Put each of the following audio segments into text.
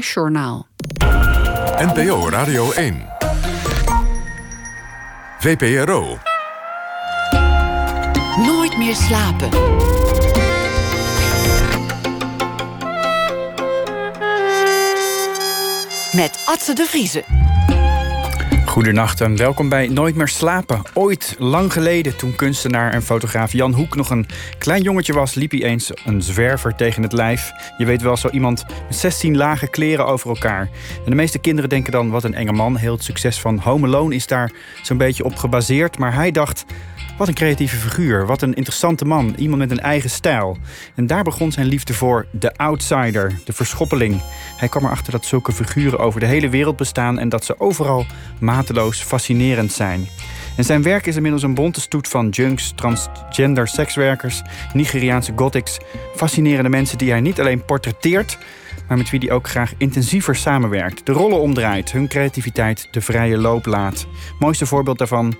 Journaal. NPO Radio 1. VPRO. Nooit meer slapen. Met Atze de Vriezen. Goedenacht en welkom bij Nooit meer slapen. Ooit, lang geleden, toen kunstenaar en fotograaf Jan Hoek nog een klein jongetje was, liep hij eens een zwerver tegen het lijf. Je weet wel, zo iemand met 16 lage kleren over elkaar. En de meeste kinderen denken dan, wat een enge man. Heel het succes van Home Alone is daar zo'n beetje op gebaseerd. Maar hij dacht, wat een creatieve figuur, wat een interessante man, iemand met een eigen stijl. En daar begon zijn liefde voor de outsider, de verschoppeling. Hij kwam erachter dat zulke figuren over de hele wereld bestaan en dat ze overal mateloos fascinerend zijn. En zijn werk is inmiddels een bonte stoet van junks, transgender sekswerkers, Nigeriaanse gothics, fascinerende mensen die hij niet alleen portretteert, maar met wie hij ook graag intensiever samenwerkt, de rollen omdraait, hun creativiteit de vrije loop laat. Mooiste voorbeeld daarvan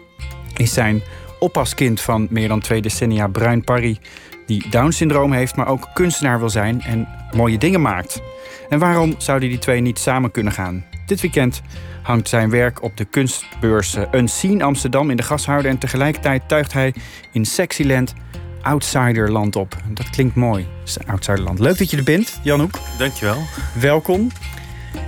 is zijn oppaskind van meer dan twee decennia, Bruin Parry, die Down-syndroom heeft, maar ook kunstenaar wil zijn en mooie dingen maakt. En waarom zouden die twee niet samen kunnen gaan? Dit weekend hangt zijn werk op de kunstbeurs Unseen Amsterdam in de gashouder en tegelijkertijd tuigt hij in Sexyland Outsiderland op. Dat klinkt mooi, Outsiderland. Leuk dat je er bent, Jan Hoek. Dankjewel. Welkom.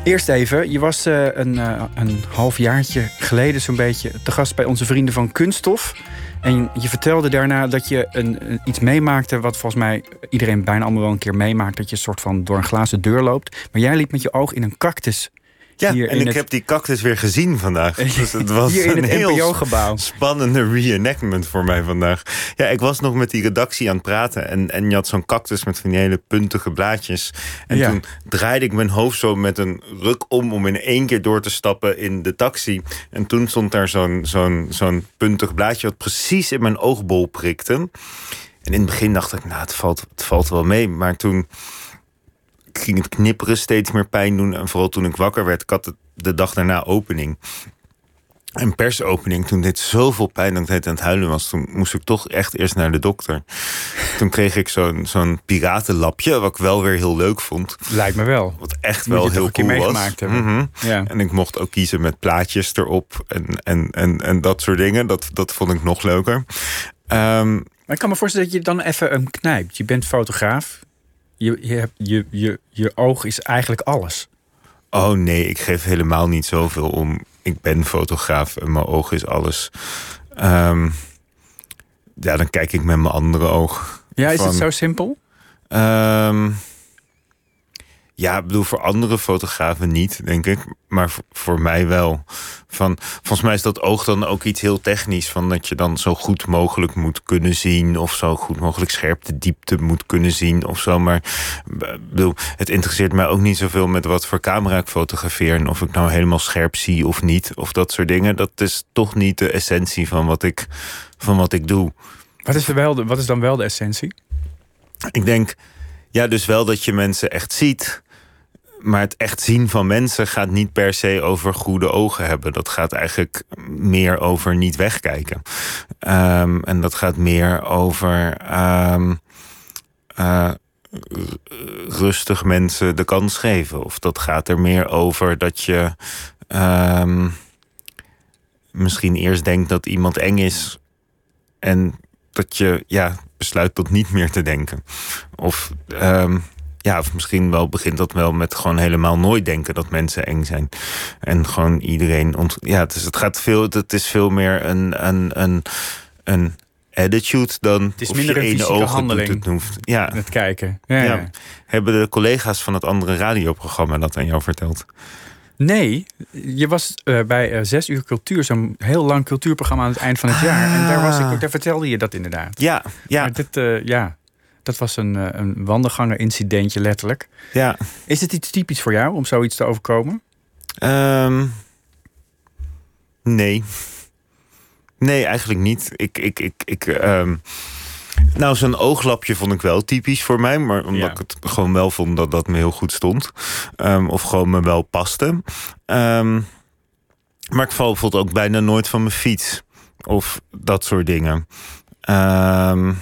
Eerst even, je was uh, een, uh, een halfjaartje geleden zo'n beetje te gast bij onze vrienden van Kunststof. En je vertelde daarna dat je een, iets meemaakte wat volgens mij iedereen bijna allemaal wel een keer meemaakt. Dat je een soort van door een glazen deur loopt. Maar jij liep met je oog in een cactus ja, en ik heb die cactus weer gezien vandaag. Dus het was Hier in een het heel gebouw spannende reenactment voor mij vandaag. Ja, ik was nog met die redactie aan het praten. En, en je had zo'n cactus met van die hele puntige blaadjes. En toen draaide ik mijn hoofd zo met een ruk om... om in één keer door te stappen in de taxi. En toen stond daar zo'n zo'n zo'n puntig blaadje... wat precies in mijn oogbol prikte. En in het begin dacht ik, nou, het valt, het valt wel mee. Maar toen ging het knipperen steeds meer pijn doen. En vooral toen ik wakker werd, ik had de dag daarna opening. Een persopening, toen dit zoveel pijn dat ik aan het huilen was... toen moest ik toch echt eerst naar de dokter. toen kreeg ik zo'n zo'n piratenlapje, wat ik wel weer heel leuk vond. Lijkt me wel. Wat echt wel heel cool was. Mm ja. En ik mocht ook kiezen met plaatjes erop en, en, en, en dat soort dingen. Dat, dat vond ik nog leuker. Um, maar ik kan me voorstellen dat je dan even een knijpt. Je bent fotograaf, je, je, je, je, je oog is eigenlijk alles. Oh nee, ik geef helemaal niet zoveel om. Ik ben fotograaf en mijn oog is alles. Um, ja, dan kijk ik met mijn andere oog. Ja, is het zo simpel? Um, ja, ik bedoel, voor andere fotografen niet, denk ik. Maar voor, mij wel. Van, volgens mij is dat oog dan ook iets heel technisch. Van dat je dan zo goed mogelijk moet kunnen zien. Of zo goed mogelijk scherp de diepte moet kunnen zien. Of zo. Maar bedoel, het interesseert mij ook niet zoveel met wat voor camera ik fotografeer. En of ik nou helemaal scherp zie of niet. Of dat soort dingen. Dat is toch niet de essentie van wat ik, van wat ik doe. Wat is, wel de, wat is dan wel de essentie? Ik denk ja, dus wel dat je mensen echt ziet. Maar het echt zien van mensen gaat niet per se over goede ogen hebben. Dat gaat eigenlijk meer over niet wegkijken. Um, en dat gaat meer over um, uh, rustig mensen de kans geven. Of dat gaat er meer over dat je um, misschien eerst denkt dat iemand eng is. En dat je ja, besluit tot niet meer te denken. Of, ja, of misschien wel begint dat wel met gewoon helemaal nooit denken dat mensen eng zijn. En gewoon iedereen. Ont ja, dus het gaat veel. Het is veel meer een, een, een, een attitude dan. Het is minder een fysieke handeling. Het hoeft. Ja. Het kijken. Ja, ja. Hebben de collega's van het andere radioprogramma dat aan jou verteld? Nee, je was uh, bij uh, Zes Uur Cultuur, zo'n heel lang cultuurprogramma aan het eind van het jaar. En daar, was ik, daar vertelde je dat inderdaad. Ja, ja. Maar dit, uh, ja, dat was een, een wandelganger-incidentje letterlijk. Ja. Is het iets typisch voor jou om zoiets te overkomen? Um, nee. Nee, eigenlijk niet. Ik, ik, ik, ik, um, nou, zo'n ooglapje vond ik wel typisch voor mij. Maar omdat ik het gewoon wel vond dat dat me heel goed stond. Um, of gewoon me wel paste. Um, maar ik val bijvoorbeeld ook bijna nooit van mijn fiets. Of dat soort dingen. Um,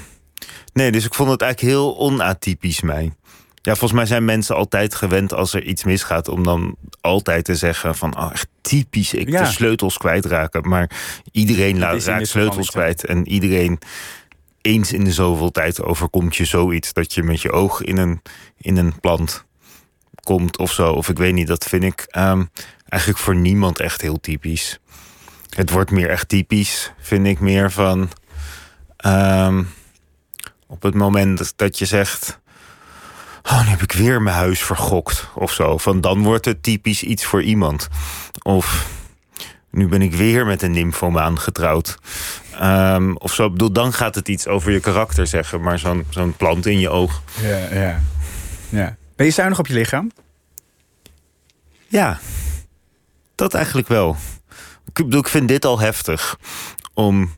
nee, dus ik vond het eigenlijk heel onatypisch mij. ja, volgens mij zijn mensen altijd gewend als er iets misgaat... om dan altijd te zeggen van, oh, echt typisch, ik Ja. de sleutels kwijtraken. Maar iedereen la- is in dit raakt sleutels kwijt. En iedereen, eens in de zoveel tijd overkomt je zoiets... dat je met je oog in een, in een plant komt of zo. Of ik weet niet, dat vind ik ehm, eigenlijk voor niemand echt heel typisch. Het wordt meer echt typisch, vind ik meer van... ehm, op het moment dat- je zegt... Oh, nu heb ik weer mijn huis vergokt of zo. Van dan wordt het typisch iets voor iemand. Of nu ben ik weer met een nymphomaan getrouwd. Ehm, of zo. Ik bedoel, dan gaat het iets over je karakter zeggen. Maar zo'n zo'n plant in je oog. Ja, ja. ja. Ben je zuinig op je lichaam? Ja, dat eigenlijk wel. Ik bedoel, ik vind dit al heftig. Om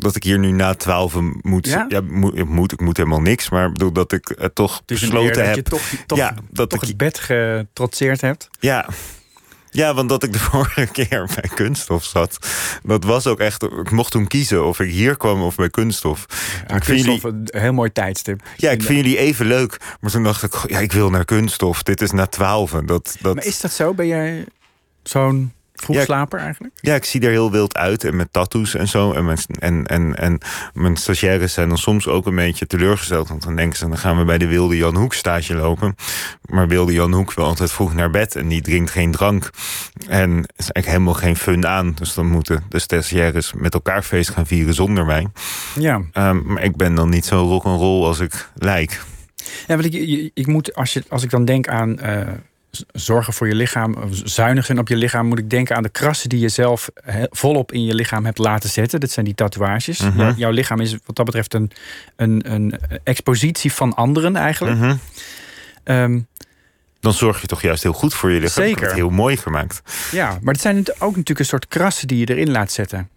dat ik hier nu na twaalf moet, Ja? ja? moet, ik moet. Ik moet helemaal niks. Maar bedoel dat ik het toch Het een besloten eer dat heb. je toch, toch, ja, dat toch ik het bed getrotseerd hebt. Ja. Ja, want dat ik de vorige keer bij kunststof zat, dat was ook echt. Ik mocht toen kiezen of ik hier kwam of bij kunststof. Ik vind jullie, Kunststof, een heel mooi tijdstip. ja, ik vind jullie even leuk, maar toen dacht ik, ja, ik wil naar kunststof. Dit is na twaalf. Dat, dat, Maar is dat zo? Ben jij zo'n vroegslaper eigenlijk? Ja, ik zie er heel wild uit en met tattoos en zo. En mijn, en, en, en mijn stagiaires zijn dan soms ook een beetje teleurgesteld. Want dan denken ze, dan gaan we bij de Wilde Jan Hoek stage lopen. Maar Wilde Jan Hoek wil altijd vroeg naar bed en die drinkt geen drank. En is eigenlijk helemaal geen fun aan. Dus dan moeten de stagiaires met elkaar feest gaan vieren zonder mij. Ja. Ehm, maar ik ben dan niet zo rock'n'roll als ik lijk. Ja, want ik, ik, moet, als, je, als ik dan denk aan eh, zorgen voor je lichaam, zuinigen op je lichaam, moet ik denken aan de krassen die je zelf volop in je lichaam hebt laten zetten. Dat zijn die tatoeages. Mhm. Jou- jouw lichaam is wat dat betreft een, een, een expositie van anderen eigenlijk. Mhm. Ehm, Dan zorg je toch juist heel goed voor je lichaam. Zeker. het heel mooi gemaakt. ja, maar het zijn ook natuurlijk een soort krassen die je erin laat zetten.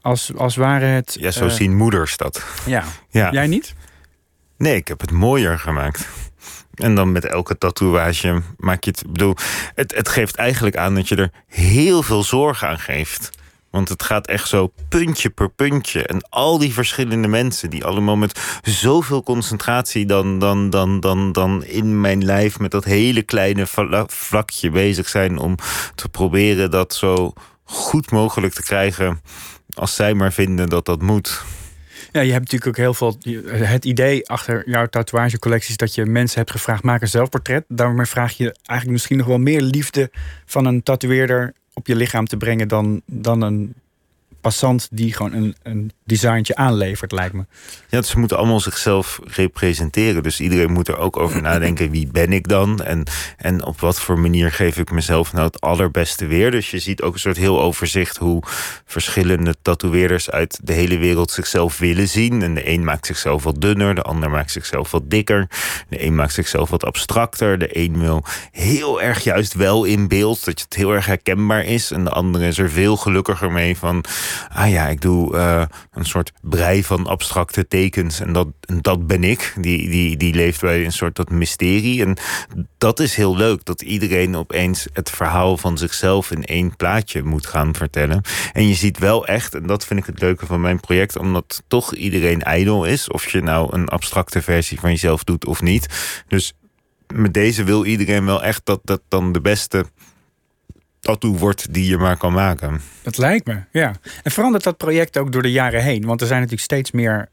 Als, als ware het. Ja, zo eh, zien moeders dat. Ja. Ja. Jij niet? Nee, ik heb het mooier gemaakt. En dan met elke tatoeage maak je het. bedoel, het, het geeft eigenlijk aan dat je er heel veel zorg aan geeft. Want het gaat echt zo puntje per puntje. En al die verschillende mensen die allemaal met zoveel concentratie dan, dan, dan, dan, dan in mijn lijf met dat hele kleine vla- vlakje bezig zijn om te proberen dat zo goed mogelijk te krijgen. Als zij maar vinden dat dat moet. Ja, je hebt natuurlijk ook heel veel. Het idee achter jouw tatoeagecollectie is dat je mensen hebt gevraagd: maak een zelfportret. Daarmee vraag je eigenlijk misschien nog wel meer liefde van een tatoeëerder op je lichaam te brengen dan, dan een passant die gewoon een, een designtje aanlevert, lijkt me. Ja, ze moeten allemaal zichzelf representeren. Dus iedereen moet er ook over nadenken: wie ben ik dan? En, en op wat voor manier geef ik mezelf nou het allerbeste weer? Dus je ziet ook een soort heel overzicht hoe verschillende tatoeëerders uit de hele wereld zichzelf willen zien. En de een maakt zichzelf wat dunner, de ander maakt zichzelf wat dikker. De een maakt zichzelf wat abstracter. De een wil heel erg juist wel in beeld, dat het heel erg herkenbaar is. En de andere is er veel gelukkiger mee van: ah ja, ik doe eh, een soort brei van abstracte tekens. En dat, dat ben ik. Die, die, die leeft bij een soort dat mysterie. En dat is heel leuk, dat iedereen opeens het verhaal van zichzelf in één plaatje moet gaan vertellen. En je ziet wel echt, en dat vind ik het leuke van mijn project, omdat toch iedereen ijdel is. Of je nou een abstracte versie van jezelf doet of niet. Dus met deze wil iedereen wel echt dat dat dan de beste tattoo wordt die je maar kan maken. Dat lijkt me, ja. En verandert dat project ook door de jaren heen? Want er zijn natuurlijk steeds meer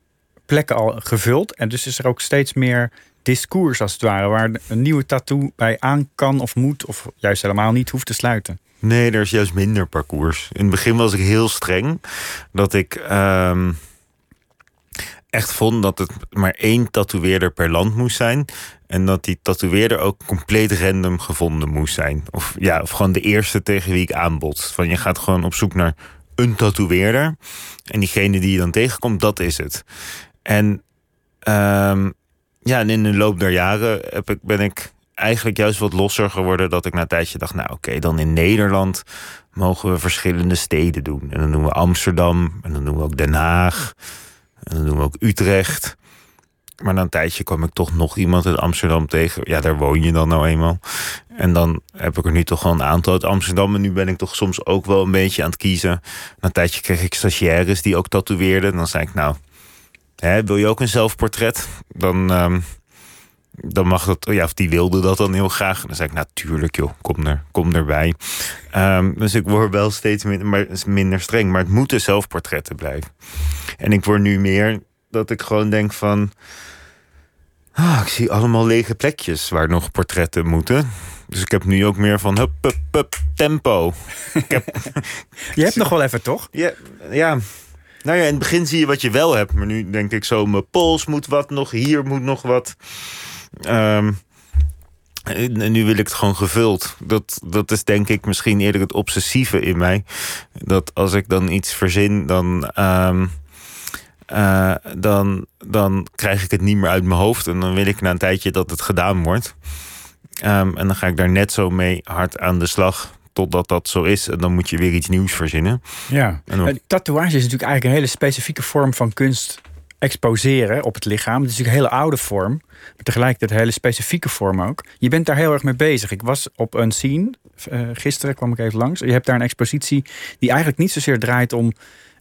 plekken al gevuld. En dus is er ook steeds meer discours, als het ware, waar een nieuwe tattoo bij aan kan of moet, of juist helemaal niet hoeft te sluiten. Nee, er is juist minder parcours. In het begin was ik heel streng. Dat ik ehm, echt vond dat het maar één tatoeëerder per land moest zijn. En dat die tatoeëerder ook compleet random gevonden moest zijn. Of, ja, of gewoon de eerste tegen wie ik aanbod. Van je gaat gewoon op zoek naar een tatoeëerder. En diegene die je dan tegenkomt, dat is het. En ehm, ja, en in de loop der jaren heb ik, ben ik eigenlijk juist wat losser geworden. Dat ik na een tijdje dacht, nou oké, dan in Nederland mogen we verschillende steden doen. En dan doen we Amsterdam, en dan doen we ook Den Haag, en dan doen we ook Utrecht. Maar na een tijdje kwam ik toch nog iemand uit Amsterdam tegen. Ja, daar woon je dan nou eenmaal. En dan heb ik er nu toch wel een aantal uit Amsterdam. En nu ben ik toch soms ook wel een beetje aan het kiezen. Na een tijdje kreeg ik stagiaires die ook tatoeëerden. Dan zei ik, nou, hè, wil je ook een zelfportret? Dan, ehm, dan mag dat, ja, of die wilde dat dan heel graag. En dan zei ik, natuurlijk joh, kom, er, kom erbij. Um, dus ik word wel steeds minder, maar, minder streng. Maar het moeten zelfportretten blijven. En ik word nu meer dat ik gewoon denk van... Ah, ik zie allemaal lege plekjes waar nog portretten moeten. Dus ik heb nu ook meer van hup, hup, hup, tempo. ik heb... Je hebt nog wel even, toch? Ja, ja. Nou ja, in het begin zie je wat je wel hebt. Maar nu denk ik zo, mijn pols moet wat nog, hier moet nog wat. Um, en nu wil ik het gewoon gevuld. Dat, dat is denk ik misschien eerder het obsessieve in mij. Dat als ik dan iets verzin, dan, um, uh, dan, dan krijg ik het niet meer uit mijn hoofd. En dan wil ik na een tijdje dat het gedaan wordt. Um, en dan ga ik daar net zo mee hard aan de slag totdat dat zo is. En dan moet je weer iets nieuws verzinnen. Ja, en tatoeage is natuurlijk eigenlijk een hele specifieke vorm van kunst exposeren op het lichaam. Het is natuurlijk een hele oude vorm, maar tegelijkertijd een hele specifieke vorm ook. Je bent daar heel erg mee bezig. Ik was op een scene, uh, gisteren kwam ik even langs. Je hebt daar een expositie die eigenlijk niet zozeer draait om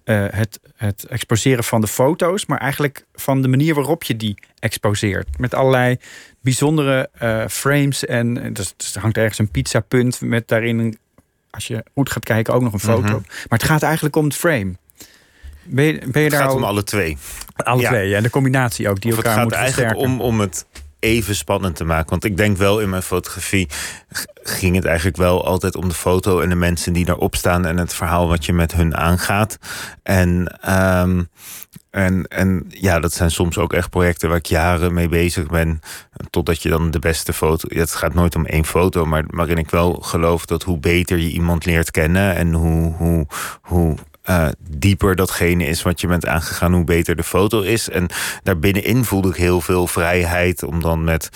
uh, het, het exposeren van de foto's, maar eigenlijk van de manier waarop je die exposeert. Met allerlei bijzondere uh, frames en dus, dus, er hangt ergens een pizzapunt met daarin, als je goed gaat kijken, ook nog een foto. Mm -hmm. Maar het gaat eigenlijk om het frame. Ben je, ben je het daar gaat al... om alle twee. Alle ja. twee, ja. En de combinatie ook, die of elkaar het gaat eigenlijk versterken. om, om het even spannend te maken. Want ik denk wel in mijn fotografie ging het eigenlijk wel altijd om de foto en de mensen die daarop staan en het verhaal wat je met hun aangaat. En, um, en, en ja, dat zijn soms ook echt projecten waar ik jaren mee bezig ben. Totdat je dan de beste foto. Het gaat nooit om één foto, maar waarin ik wel geloof dat hoe beter je iemand leert kennen en hoe, hoe, hoe uh, dieper datgene is wat je bent aangegaan, hoe beter de foto is. En daarbinnenin voelde ik heel veel vrijheid om dan met.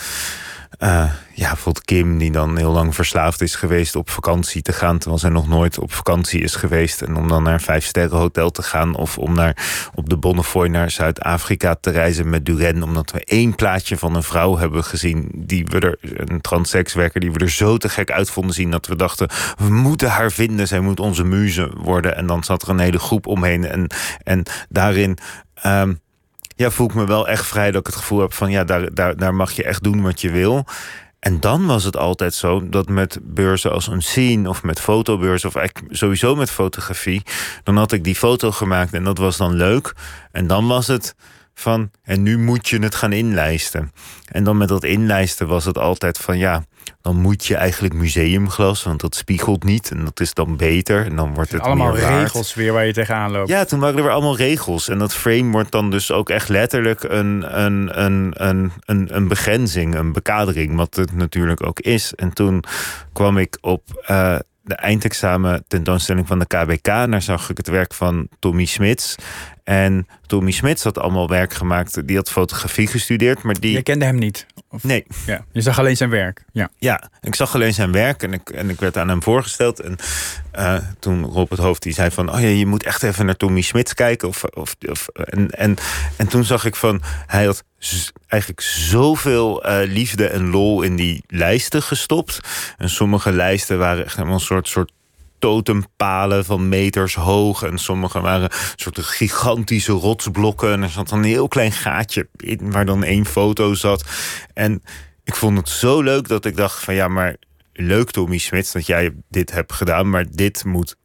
Uh, ja, bijvoorbeeld Kim, die dan heel lang verslaafd is geweest op vakantie te gaan, terwijl zij nog nooit op vakantie is geweest. En om dan naar een vijf sterren hotel te gaan, of om naar, op de Bonnefoy naar Zuid-Afrika te reizen met Duren, omdat we één plaatje van een vrouw hebben gezien, die we er, een transsekswerker, die we er zo te gek uit vonden zien, dat we dachten, we moeten haar vinden, zij moet onze muze worden. En dan zat er een hele groep omheen. En, en daarin. Um, ja, voel ik me wel echt vrij dat ik het gevoel heb van ja, daar, daar, daar mag je echt doen wat je wil. En dan was het altijd zo dat met beurzen als een scene of met fotobeurzen of eigenlijk sowieso met fotografie, dan had ik die foto gemaakt en dat was dan leuk. En dan was het van en nu moet je het gaan inlijsten. En dan met dat inlijsten was het altijd van ja, dan moet je eigenlijk museumglas, want dat spiegelt niet en dat is dan beter. En dan wordt het allemaal regels weer waar je tegenaan loopt. Ja, toen waren er weer allemaal regels. En dat frame wordt dan dus ook echt letterlijk een, een, een, een, een, een begrenzing, een bekadering, wat het natuurlijk ook is. En toen kwam ik op uh, de eindexamen tentoonstelling van de KBK. En daar zag ik het werk van Tommy Smits. En Tommy Smits had allemaal werk gemaakt. Die had fotografie gestudeerd, maar die... Je kende hem niet? Of... Nee. Ja, je zag alleen zijn werk? Ja. Ja, ik zag alleen zijn werk en ik, en ik werd aan hem voorgesteld. En uh, toen Rob het Hoofd die zei van... oh ja, je moet echt even naar Tommy Smits kijken. Of, of, of, en, en, en toen zag ik van... hij had eigenlijk zoveel uh, liefde en lol in die lijsten gestopt. En sommige lijsten waren echt helemaal een soort... soort totempalen van meters hoog. En sommige waren soort gigantische rotsblokken. En er zat een heel klein gaatje in waar dan één foto zat. En ik vond het zo leuk dat ik dacht van ja, maar leuk Tommy Smits dat jij dit hebt gedaan. Maar dit moet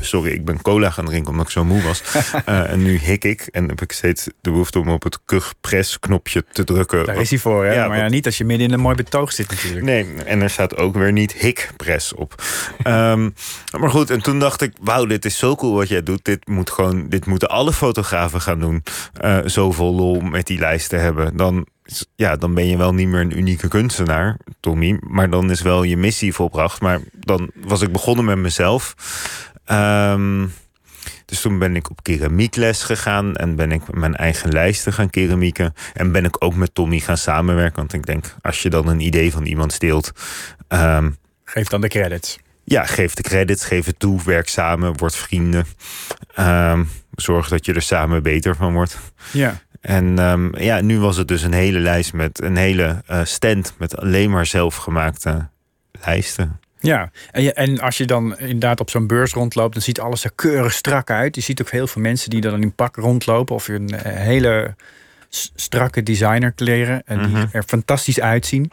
Sorry, ik ben cola gaan drinken omdat ik zo moe was. uh, en nu hik ik en heb ik steeds de behoefte om op het kuchpress-knopje te drukken. Daar is hij voor, hè? Ja, maar ja, niet als je midden in een mooi betoog zit natuurlijk. Nee, en er staat ook weer niet hikpress op. um, maar goed, en toen dacht ik, wauw, dit is zo cool wat jij doet. Dit, moet gewoon, dit moeten alle fotografen gaan doen. Uh, zoveel lol met die lijst te hebben. Dan ja, dan ben je wel niet meer een unieke kunstenaar, Tommy. Maar dan is wel je missie volbracht. Maar dan was ik begonnen met mezelf. Um, dus toen ben ik op keramiekles gegaan en ben ik mijn eigen lijsten gaan keramieken. En ben ik ook met Tommy gaan samenwerken. Want ik denk, als je dan een idee van iemand steelt. Um, geef dan de credits. Ja, geef de credits, geef het toe, werk samen, word vrienden. Um, zorg dat je er samen beter van wordt. Ja. En um, ja, nu was het dus een hele lijst met een hele uh, stand met alleen maar zelfgemaakte lijsten. Ja, en, je, en als je dan inderdaad op zo'n beurs rondloopt, dan ziet alles er keurig strak uit. Je ziet ook heel veel mensen die dan in pak rondlopen of een hele s- strakke designerkleren en die Mhm. er fantastisch uitzien.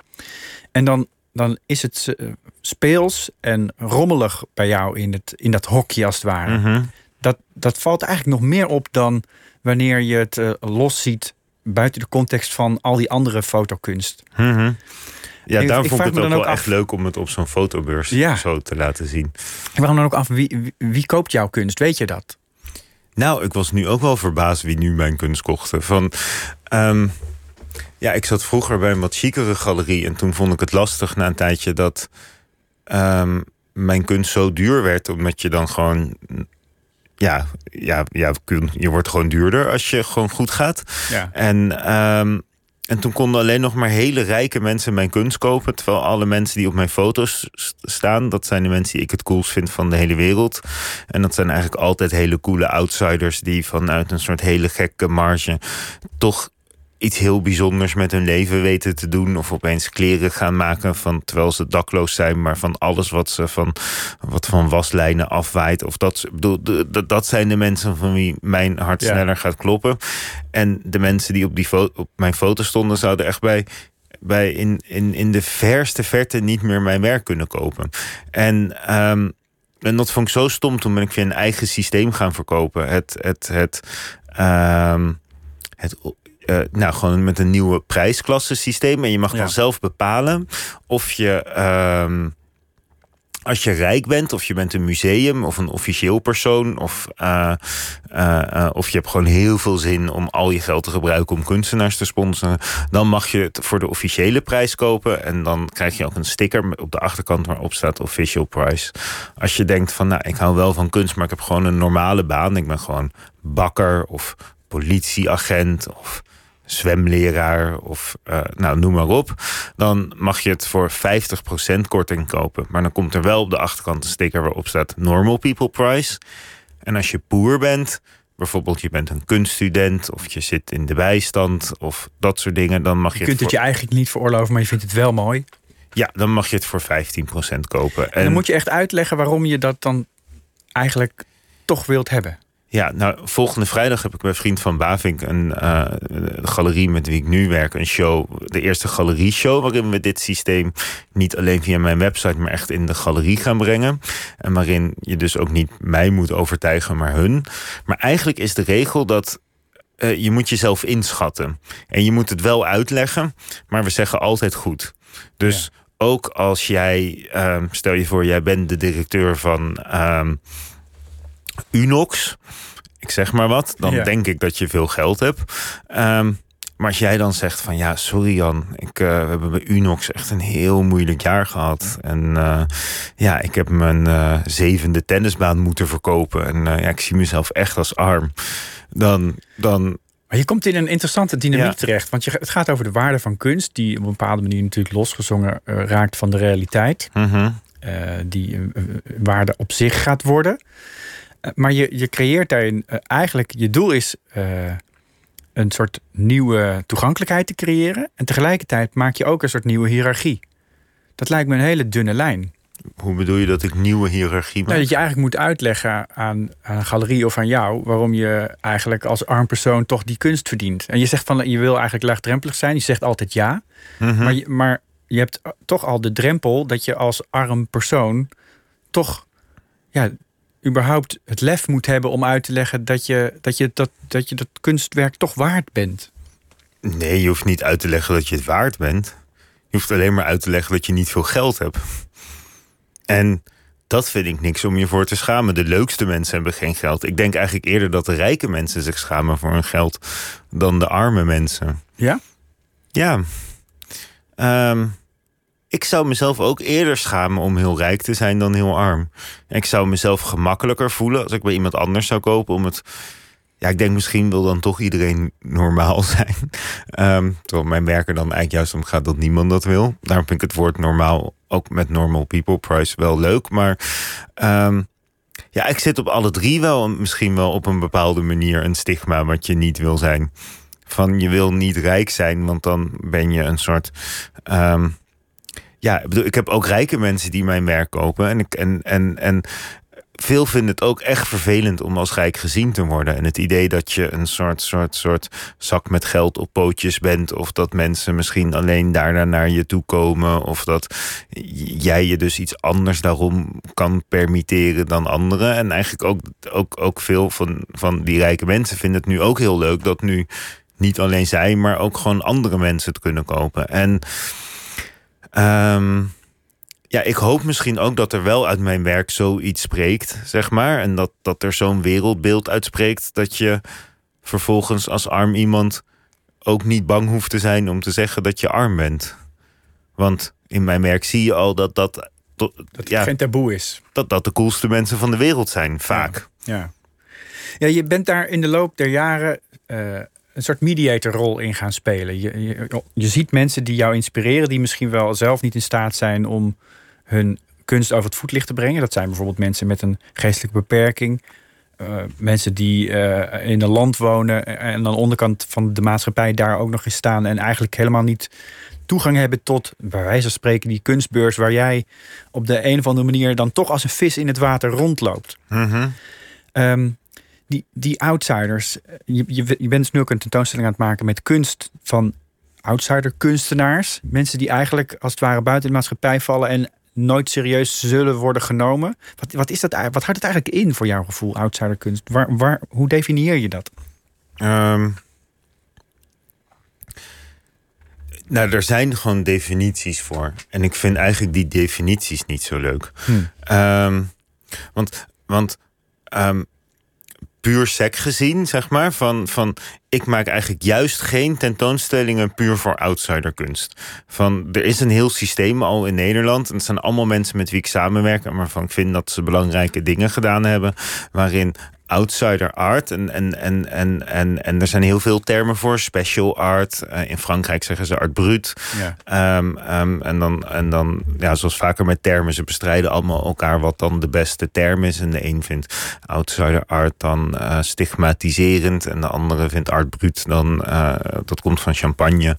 En dan, dan is het eh, speels en rommelig bij jou in, het, in dat hokje als het ware. Mhm. dat, dat valt eigenlijk nog meer op dan wanneer je het eh, los ziet buiten de context van al die andere fotokunst. Mhm. Ja, Ik- daarom ik vond ik me het ook wel echt af- leuk om het op zo'n fotobeurs Ja. zo te laten zien. En waarom dan ook af, wie, wie, koopt jouw kunst? Weet je dat? Nou, ik was nu ook wel verbaasd wie nu mijn kunst kochte. Van, ehm, ja, ik zat vroeger bij een wat chicere galerie... en toen vond ik het lastig na een tijdje dat ehm, mijn kunst zo duur werd... omdat je dan gewoon... Ja, ja, ja, je wordt gewoon duurder als je gewoon goed gaat. Ja. En, ehm, en toen konden alleen nog maar hele rijke mensen mijn kunst kopen. Terwijl alle mensen die op mijn foto's staan, dat zijn de mensen die ik het coolst vind van de hele wereld. En dat zijn eigenlijk altijd hele coole outsiders die vanuit een soort hele gekke marge toch iets heel bijzonders met hun leven weten te doen. Of opeens kleren gaan maken van terwijl ze dakloos zijn, maar van alles wat ze van, wat van waslijnen afwaait. Of dat, bedoel, de- dat zijn de mensen van wie mijn hart Ja. sneller gaat kloppen. En de mensen die op, die op mijn foto stonden, zouden echt bij, bij in, in, in de verste verte niet meer mijn werk kunnen kopen. En, ehm, en dat vond ik zo stom. Toen ben ik weer een eigen systeem gaan verkopen. Het, het, het, ehm, het eh, nou, gewoon met een nieuwe prijsklasse systeem. En je mag Ja. dan zelf bepalen of je. ehm, als je rijk bent, of je bent een museum of een officieel persoon, of, eh, eh, of je hebt gewoon heel veel zin om al je geld te gebruiken om kunstenaars te sponsoren, dan mag je het voor de officiële prijs kopen. En dan krijg je ook een sticker op de achterkant waarop staat official price. Als je denkt van, nou, ik hou wel van kunst, maar ik heb gewoon een normale baan. Ik ben gewoon bakker of politieagent of zwemleraar of eh, nou, noem maar op. Dan mag je het voor 50% korting kopen. Maar dan komt er wel op de achterkant een sticker waarop staat normal people price. En als je boer bent, bijvoorbeeld je bent een kunststudent of je zit in de bijstand of dat soort dingen, dan mag je, Je kunt het voor, je eigenlijk niet veroorloven, maar je vindt het wel mooi. ja, dan mag je het voor 15% kopen. En dan moet je echt uitleggen waarom je dat dan eigenlijk toch wilt hebben. Ja, nou, volgende vrijdag heb ik bij Vriend van Bavink... een eh, galerie met wie ik nu werk, een show. De eerste galerie-show waarin we dit systeem... niet alleen via mijn website, maar echt in de galerie gaan brengen. En waarin je dus ook niet mij moet overtuigen, maar hun. Maar eigenlijk is de regel dat... eh, je moet jezelf inschatten. En je moet het wel uitleggen, maar we zeggen altijd goed. Dus ook als jij... ehm, stel je voor, jij bent de directeur van... Unox, ik zeg maar wat, dan Ja. denk ik dat je veel geld hebt. Ehm, maar als jij dan zegt van ja, sorry Jan, ik, eh, we hebben bij Unox echt een heel moeilijk jaar gehad. En eh, ja, ik heb mijn eh, zevende tennisbaan moeten verkopen. En ja, ik zie mezelf echt als arm. Dan, dan Maar je komt in een interessante dynamiek Ja. terecht. Want je, het gaat over de waarde van kunst, die op een bepaalde manier natuurlijk losgezongen raakt van de realiteit. mhm, eh, die waarde op zich gaat worden. Eh, maar je, je creëert daarin eh, eigenlijk, je doel is eh, een soort nieuwe toegankelijkheid te creëren. En tegelijkertijd maak je ook een soort nieuwe hiërarchie. Dat lijkt me een hele dunne lijn. hoe bedoel je dat ik nieuwe hiërarchie maak? Nou, dat je eigenlijk moet uitleggen aan, aan een galerie of aan jou waarom je eigenlijk als arm persoon toch die kunst verdient. En je zegt van je wil eigenlijk laagdrempelig zijn. Je zegt altijd ja. Mhm. Maar, je, maar je hebt toch al de drempel dat je als arm persoon toch ja, überhaupt het lef moet hebben om uit te leggen dat je dat, je dat, dat, je dat kunstwerk toch waard bent. Nee, je hoeft niet uit te leggen dat je het waard bent. Je hoeft alleen maar uit te leggen dat je niet veel geld hebt. En dat vind ik niks om je voor te schamen. De leukste mensen hebben geen geld. Ik denk eigenlijk eerder dat de rijke mensen zich schamen voor hun geld dan de arme mensen. Ja? Ja. Ehm, ik zou mezelf ook eerder schamen om heel rijk te zijn dan heel arm. Ik zou mezelf gemakkelijker voelen als ik bij iemand anders zou kopen om het. Ja, ik denk misschien wil dan toch iedereen normaal zijn. Ehm, terwijl mijn werk er dan eigenlijk juist om gaat dat niemand dat wil. Daarom vind ik het woord normaal ook met normal people price wel leuk. Maar ehm, ja, ik zit op alle drie wel misschien wel op een bepaalde manier een stigma wat je niet wil zijn. Van je wil niet rijk zijn, want dan ben je een soort. ehm, ja, ik bedoel, ik heb ook rijke mensen die mijn werk kopen. En, ik, en, en, en veel vinden het ook echt vervelend om als rijk gezien te worden. En het idee dat je een soort, soort, soort zak met geld op pootjes bent. Of dat mensen misschien alleen daarna naar je toe komen. Of dat jij je dus iets anders daarom kan permitteren dan anderen. En eigenlijk ook, ook, ook veel van, van die rijke mensen vinden het nu ook heel leuk dat nu niet alleen zij, maar ook gewoon andere mensen het kunnen kopen. En. Um, ja, ik hoop misschien ook dat er wel uit mijn werk zoiets spreekt, zeg maar. En dat, dat er zo'n wereldbeeld uitspreekt dat je vervolgens als arm iemand ook niet bang hoeft te zijn om te zeggen dat je arm bent. Want in mijn werk zie je al dat dat. dat het ja, geen taboe is. Dat dat de coolste mensen van de wereld zijn, vaak. Ja, ja. je bent daar in de loop der jaren. Uh, een soort mediatorrol in gaan spelen. Je, je, je, ziet mensen die jou inspireren, die misschien wel zelf niet in staat zijn om hun kunst over het voetlicht te brengen. Dat zijn bijvoorbeeld mensen met een geestelijke beperking. Uh, mensen die uh, in een land wonen en aan de onderkant van de maatschappij daar ook nog eens staan en eigenlijk helemaal niet toegang hebben tot, bij wijze van spreken, die kunstbeurs waar jij op de een of andere manier dan toch als een vis in het water rondloopt. Mm die, die outsiders, je, je, je bent dus nu ook een tentoonstelling aan het maken met kunst van outsider kunstenaars. Mensen die eigenlijk als het ware buiten de maatschappij vallen en nooit serieus zullen worden genomen. Wat, wat, is dat, wat houdt het eigenlijk in voor jouw gevoel, outsiderkunst? Waar, waar, hoe definieer je dat? Um, nou, er zijn gewoon definities voor. En ik vind eigenlijk die definities niet zo leuk. Hm. Um, want want um, puur sec gezien, zeg maar. Van, van ik maak eigenlijk juist geen tentoonstellingen puur voor outsiderkunst. Van er is een heel systeem al in Nederland. En het zijn allemaal mensen met wie ik samenwerk. En waarvan ik vind dat ze belangrijke dingen gedaan hebben. Waarin outsider art. En, en, en, en, en, en er zijn heel veel termen voor. Special art. Uh, in Frankrijk zeggen ze art brut. Ja. Um, um, en dan, en dan ja, zoals vaker met termen, ze bestrijden allemaal elkaar wat dan de beste term is. En de een vindt outsider art dan uh, stigmatiserend. En de andere vindt art brut dan, uh, dat komt van champagne.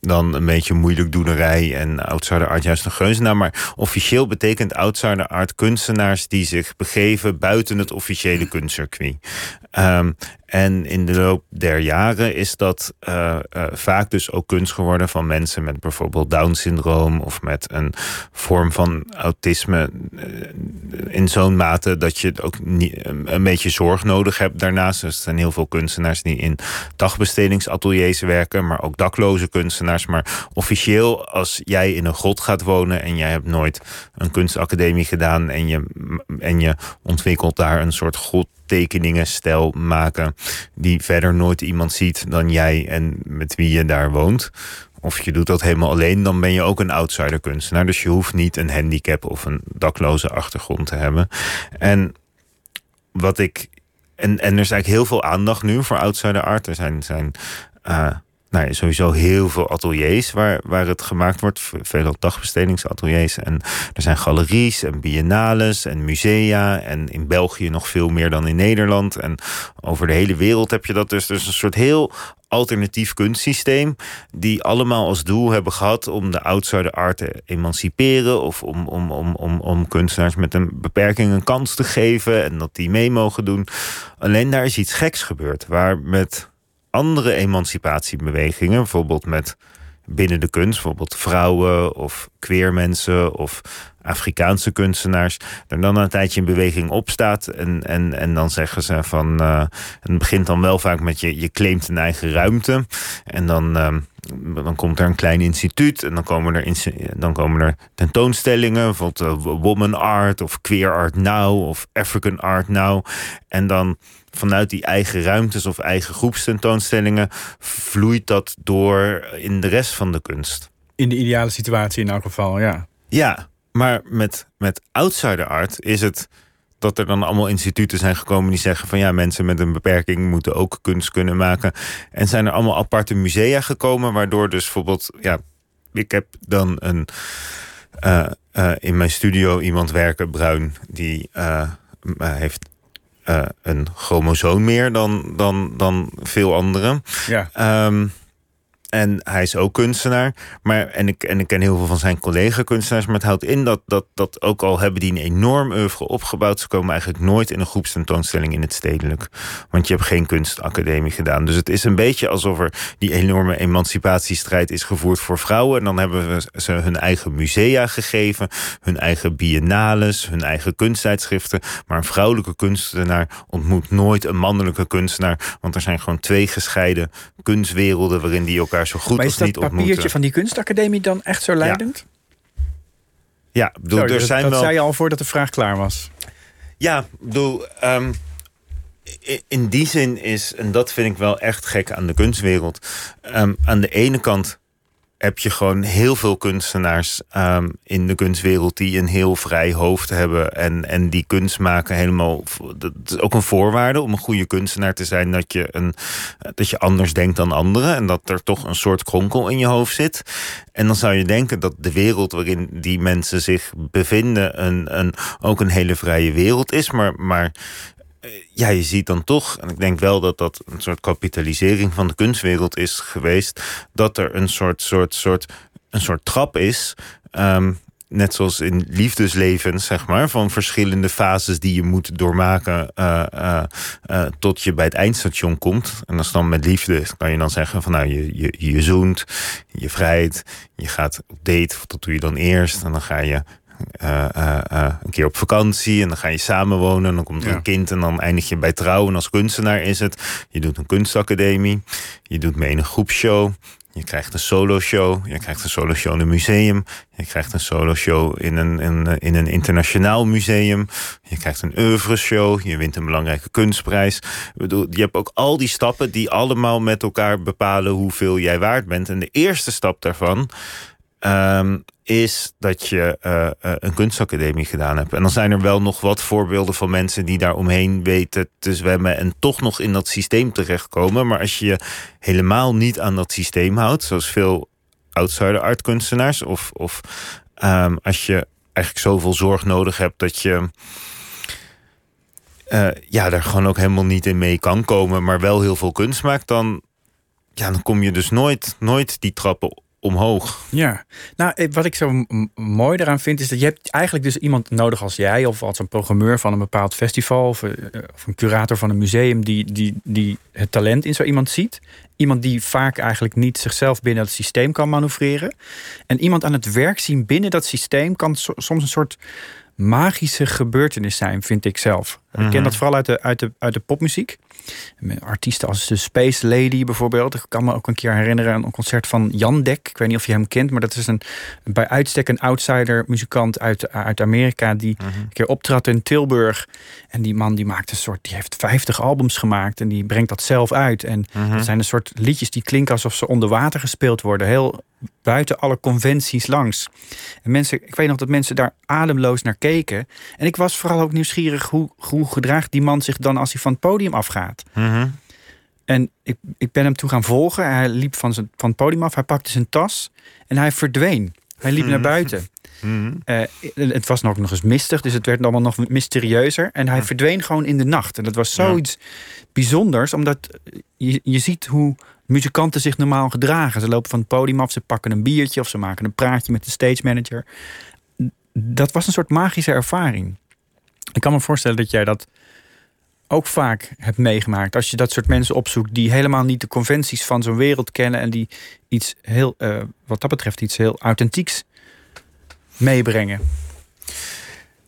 dan een beetje moeilijk doenerij. En outsider art juist een geuzennaam. Maar officieel betekent outsider art kunstenaars die zich begeven buiten het officiële kunstcircuit. Um, en in de loop der jaren is dat uh, uh, vaak dus ook kunst geworden van mensen met bijvoorbeeld Down-syndroom of met een vorm van autisme uh, in zo'n mate dat je ook een beetje zorg nodig hebt daarnaast. Er zijn heel veel kunstenaars die in dagbestedingsateliers werken, maar ook dakloze kunstenaars. Maar officieel, als jij in een grot gaat wonen en jij hebt nooit een kunstacademie gedaan en je, en je ontwikkelt daar een soort god tekeningen, stijl maken die verder nooit iemand ziet dan jij en met wie je daar woont. Of je doet dat helemaal alleen, dan ben je ook een outsider kunstenaar. Dus je hoeft niet een handicap of een dakloze achtergrond te hebben. En wat ik. En, en er is eigenlijk heel veel aandacht nu voor outsider art. Er zijn, zijn uh, nou, sowieso heel veel ateliers waar, waar het gemaakt wordt. Veel dagbestedingsateliers. En er zijn galeries en biennales en musea. En in België nog veel meer dan in Nederland. En over de hele wereld heb je dat dus. Dus een soort heel alternatief kunstsysteem. Die allemaal als doel hebben gehad om de outsider art te emanciperen. Of om, om, om, om, om kunstenaars met een beperking een kans te geven. En dat die mee mogen doen. Alleen daar is iets geks gebeurd. Waar met andere emancipatiebewegingen, bijvoorbeeld met binnen de kunst, bijvoorbeeld vrouwen of queer mensen of Afrikaanse kunstenaars, er dan een tijdje in beweging opstaat. En, en, en dan zeggen ze van. Uh, het begint dan wel vaak met je, je claimt een eigen ruimte. En dan. Uh, dan komt er een klein instituut en dan komen er, dan komen er tentoonstellingen, bijvoorbeeld uh, Woman Art of Queer Art Now of African Art Now. En dan vanuit die eigen ruimtes of eigen groepstentoonstellingen vloeit dat door in de rest van de kunst. In de ideale situatie in elk geval, ja. Ja, maar met, met outsider art is het dat er dan allemaal instituten zijn gekomen die zeggen van ja, mensen met een beperking moeten ook kunst kunnen maken. En zijn er allemaal aparte musea gekomen, waardoor dus bijvoorbeeld, ja, ik heb dan een uh, uh, in mijn studio iemand werken, Bruin, die uh, heeft een chromosoom meer dan, dan, dan veel anderen. Ja. Um, En hij is ook kunstenaar. Maar, en, ik, en ik ken heel veel van zijn collega-kunstenaars. Maar het houdt in dat, dat, dat ook al hebben die een enorm oeuvre opgebouwd... ze komen eigenlijk nooit in een groepstentoonstelling in het stedelijk. Want je hebt geen kunstacademie gedaan. Dus het is een beetje alsof er die enorme emancipatiestrijd is gevoerd voor vrouwen. En dan hebben we ze hun eigen musea gegeven. Hun eigen biennales, hun eigen kunsttijdschriften. Maar een vrouwelijke kunstenaar ontmoet nooit een mannelijke kunstenaar. Want er zijn gewoon twee gescheiden kunstwerelden... waarin die elkaar zo goed maar als niet ontmoeten. is dat papiertje van die kunstacademie dan echt zo leidend? Ja, bedoel, Sorry, er dat, zijn dat wel... zei je al voordat de vraag klaar was. Ja, bedoel, ehm, in die zin is, en dat vind ik wel echt gek aan de kunstwereld. ehm, aan de ene kant heb je gewoon heel veel kunstenaars ehm, in de kunstwereld die een heel vrij hoofd hebben en, en die kunst maken helemaal. Dat is ook een voorwaarde om een goede kunstenaar te zijn dat je, een, dat je anders denkt dan anderen en dat er toch een soort kronkel in je hoofd zit. En dan zou je denken dat de wereld waarin die mensen zich bevinden een, een, ook een hele vrije wereld is, maar. maar ja, je ziet dan toch, en ik denk wel dat dat een soort kapitalisering van de kunstwereld is geweest, dat er een soort, soort, soort, een soort trap is. ehm, net zoals in liefdeslevens, zeg maar, van verschillende fases die je moet doormaken eh, eh, eh, tot je bij het eindstation komt. En als dan met liefde kan je dan zeggen van nou, je, je, je zoent, je vrijt, je gaat op date, dat doe je dan eerst. En dan ga je eh, eh, eh, een keer op vakantie en dan ga je samenwonen. En dan komt er Ja. een kind en dan eindig je bij trouwen. Als kunstenaar is het. Je doet een kunstacademie. Je doet mee in een groepshow. Je krijgt een solo-show. Je krijgt een solo-show in een museum. Je krijgt een solo-show in een, in, in een internationaal museum. Je krijgt een oeuvre-show. Je wint een belangrijke kunstprijs. Ik bedoel, je hebt ook al die stappen die allemaal met elkaar bepalen hoeveel jij waard bent. En de eerste stap daarvan ehm, is dat je eh, eh, een kunstacademie gedaan hebt. En dan zijn er wel nog wat voorbeelden van mensen die daar omheen weten te zwemmen en toch nog in dat systeem terechtkomen. Maar als je je helemaal niet aan dat systeem houdt, zoals veel outsider art kunstenaars, of, of ehm, als je eigenlijk zoveel zorg nodig hebt dat je eh, ja, daar gewoon ook helemaal niet in mee kan komen, maar wel heel veel kunst maakt, dan, ja, dan kom je dus nooit, nooit die trappen omhoog. Ja, nou, eh, wat ik zo mooi eraan vind, is dat je hebt eigenlijk dus iemand nodig als jij, of als een programmeur van een bepaald festival, of, eh, of een curator van een museum, die, die, die het talent in zo iemand ziet. Iemand die vaak eigenlijk niet zichzelf binnen het systeem kan manoeuvreren. En iemand aan het werk zien binnen dat systeem kan so- soms een soort magische gebeurtenis zijn, vind ik zelf. Ik ken dat vooral uit de, uit de, uit de popmuziek. Artiesten als de Space Lady bijvoorbeeld. Ik kan me ook een keer herinneren aan een concert van Jan Dek. Ik weet niet of je hem kent, maar dat is een bij uitstek een outsider muzikant uit, uit Amerika die een keer optrad in Tilburg. En die man die maakt een soort, die heeft 50 albums gemaakt en die brengt dat zelf uit. En dat zijn een soort liedjes die klinken alsof ze onder water gespeeld worden. Heel buiten alle conventies langs. En mensen, ik weet nog dat mensen daar ademloos naar keken. En ik was vooral ook nieuwsgierig hoe, hoe gedraagt die man zich dan als hij van het podium afgaat. En ik, ik ben hem toen gaan volgen. Hij liep van, zijn, van het podium af. Hij pakte zijn tas en hij verdween. Hij liep naar buiten. Eh, het was nog, nog eens mistig, dus het werd allemaal nog mysterieuzer. En hij verdween gewoon in de nacht. En dat was zoiets bijzonders, omdat je, je ziet hoe muzikanten zich normaal gedragen. Ze lopen van het podium af, ze pakken een biertje of ze maken een praatje met de stage manager. Dat was een soort magische ervaring. Ik kan me voorstellen dat jij dat ook vaak hebt meegemaakt. Als je dat soort mensen opzoekt die helemaal niet de conventies van zo'n wereld kennen en die iets heel, eh, wat dat betreft, iets heel authentieks meebrengen.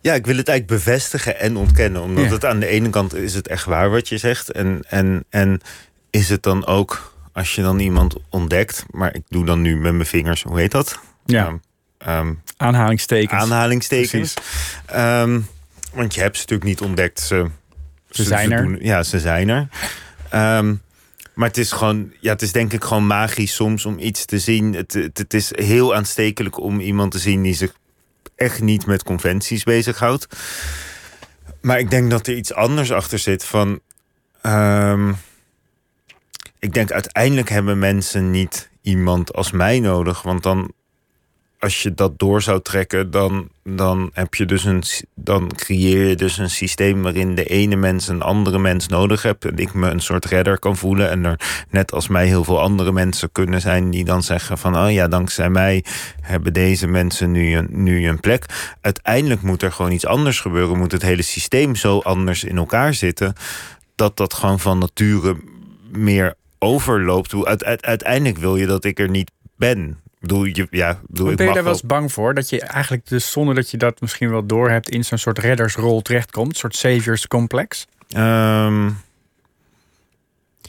Ja, ik wil het eigenlijk bevestigen en ontkennen. Omdat Ja. het aan de ene kant is het echt waar wat je zegt. En, en, en is het dan ook, als je dan iemand ontdekt... maar ik doe dan nu met mijn vingers, hoe heet dat? Ja. Ehm, ehm, Aanhalingstekens. aanhalingstekens. Ehm, want je hebt ze natuurlijk niet ontdekt. Ze, Ze zijn er. doen- ja, ze zijn er. Ehm, maar het is gewoon, ja, het is denk ik gewoon magisch soms om iets te zien. Het, het, het is heel aanstekelijk om iemand te zien die zich echt niet met conventies bezighoudt. Maar ik denk dat er iets anders achter zit van. ehm, ik denk uiteindelijk hebben mensen niet iemand als mij nodig, want dan als je dat door zou trekken, dan, dan heb je dus een. Dan creëer je dus een systeem waarin de ene mens een andere mens nodig hebt. En ik me een soort redder kan voelen. En er net als mij heel veel andere mensen kunnen zijn die dan zeggen van oh ja, dankzij mij hebben deze mensen nu een, nu een plek. Uiteindelijk moet er gewoon iets anders gebeuren. Moet het hele systeem zo anders in elkaar zitten. Dat dat gewoon van nature meer overloopt. Uiteindelijk wil je dat ik er niet ben. Je, ja, bedoel, ben je daar wel eens bang voor? Dat je eigenlijk dus zonder dat je dat misschien wel door hebt... in zo'n soort reddersrol terechtkomt? Een soort saviors complex? Um,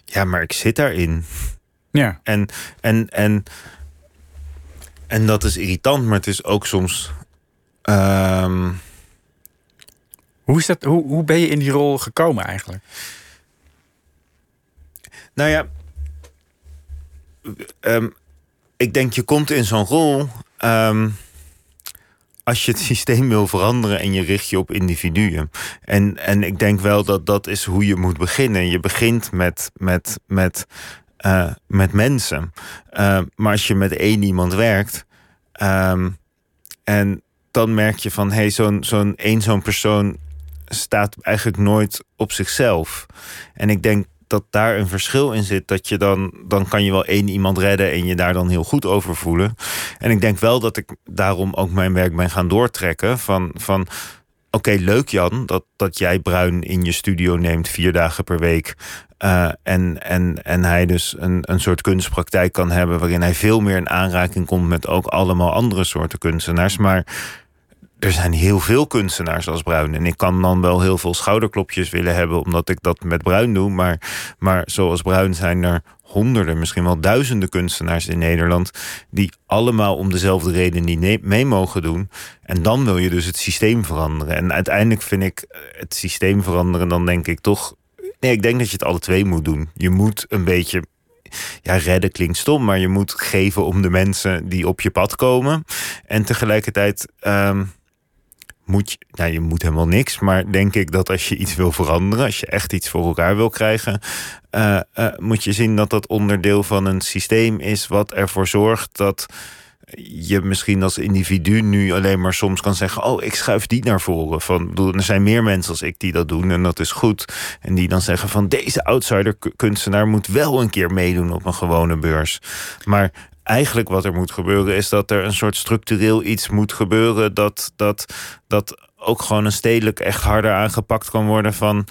ja, maar ik zit daarin. Ja. En, en, en, en dat is irritant, maar het is ook soms... Um, hoe, is dat, hoe, hoe ben je in die rol gekomen eigenlijk? Nou ja... Um, ik denk, je komt in zo'n rol. Um, als je het systeem wil veranderen en je richt je op individuen. En, en ik denk wel dat dat is hoe je moet beginnen. Je begint met, met, met, uh, met mensen. Uh, maar als je met één iemand werkt. Um, en dan merk je van, hé, hey, zo'n zo'n één zo'n persoon staat eigenlijk nooit op zichzelf. En ik denk dat daar een verschil in zit. Dat je dan, dan kan je wel één iemand redden en je daar dan heel goed over voelen. En ik denk wel dat ik daarom ook mijn werk ben gaan doortrekken. Van, van oké, leuk Jan, dat, dat jij Bruin in je studio neemt vier dagen per week. Uh, en, en, en hij dus een, een soort kunstpraktijk kan hebben waarin hij veel meer in aanraking komt met ook allemaal andere soorten kunstenaars. Maar er zijn heel veel kunstenaars als Bruin. En ik kan dan wel heel veel schouderklopjes willen hebben, omdat ik dat met Bruin doe. Maar, maar zoals Bruin zijn er honderden, misschien wel duizenden kunstenaars in Nederland. die allemaal om dezelfde reden niet mee mogen doen. En dan wil je dus het systeem veranderen. En uiteindelijk vind ik het systeem veranderen, dan denk ik toch. Nee, ik denk dat je het alle twee moet doen. Je moet een beetje ja, redden klinkt stom, maar je moet geven om de mensen die op je pad komen. En tegelijkertijd um, moet je, nou, je moet helemaal niks. Maar denk ik dat als je iets wil veranderen, als je echt iets voor elkaar wil krijgen, uh, uh, moet je zien dat dat onderdeel van een systeem is wat ervoor zorgt dat je misschien als individu nu alleen maar soms kan zeggen: Oh, ik schuif die naar voren. Van, er zijn meer mensen als ik die dat doen en dat is goed. En die dan zeggen: van deze outsider-kunstenaar moet wel een keer meedoen op een gewone beurs. Maar eigenlijk wat er moet gebeuren is dat er een soort structureel iets moet gebeuren dat, dat, dat ook gewoon een stedelijk echt harder aangepakt kan worden van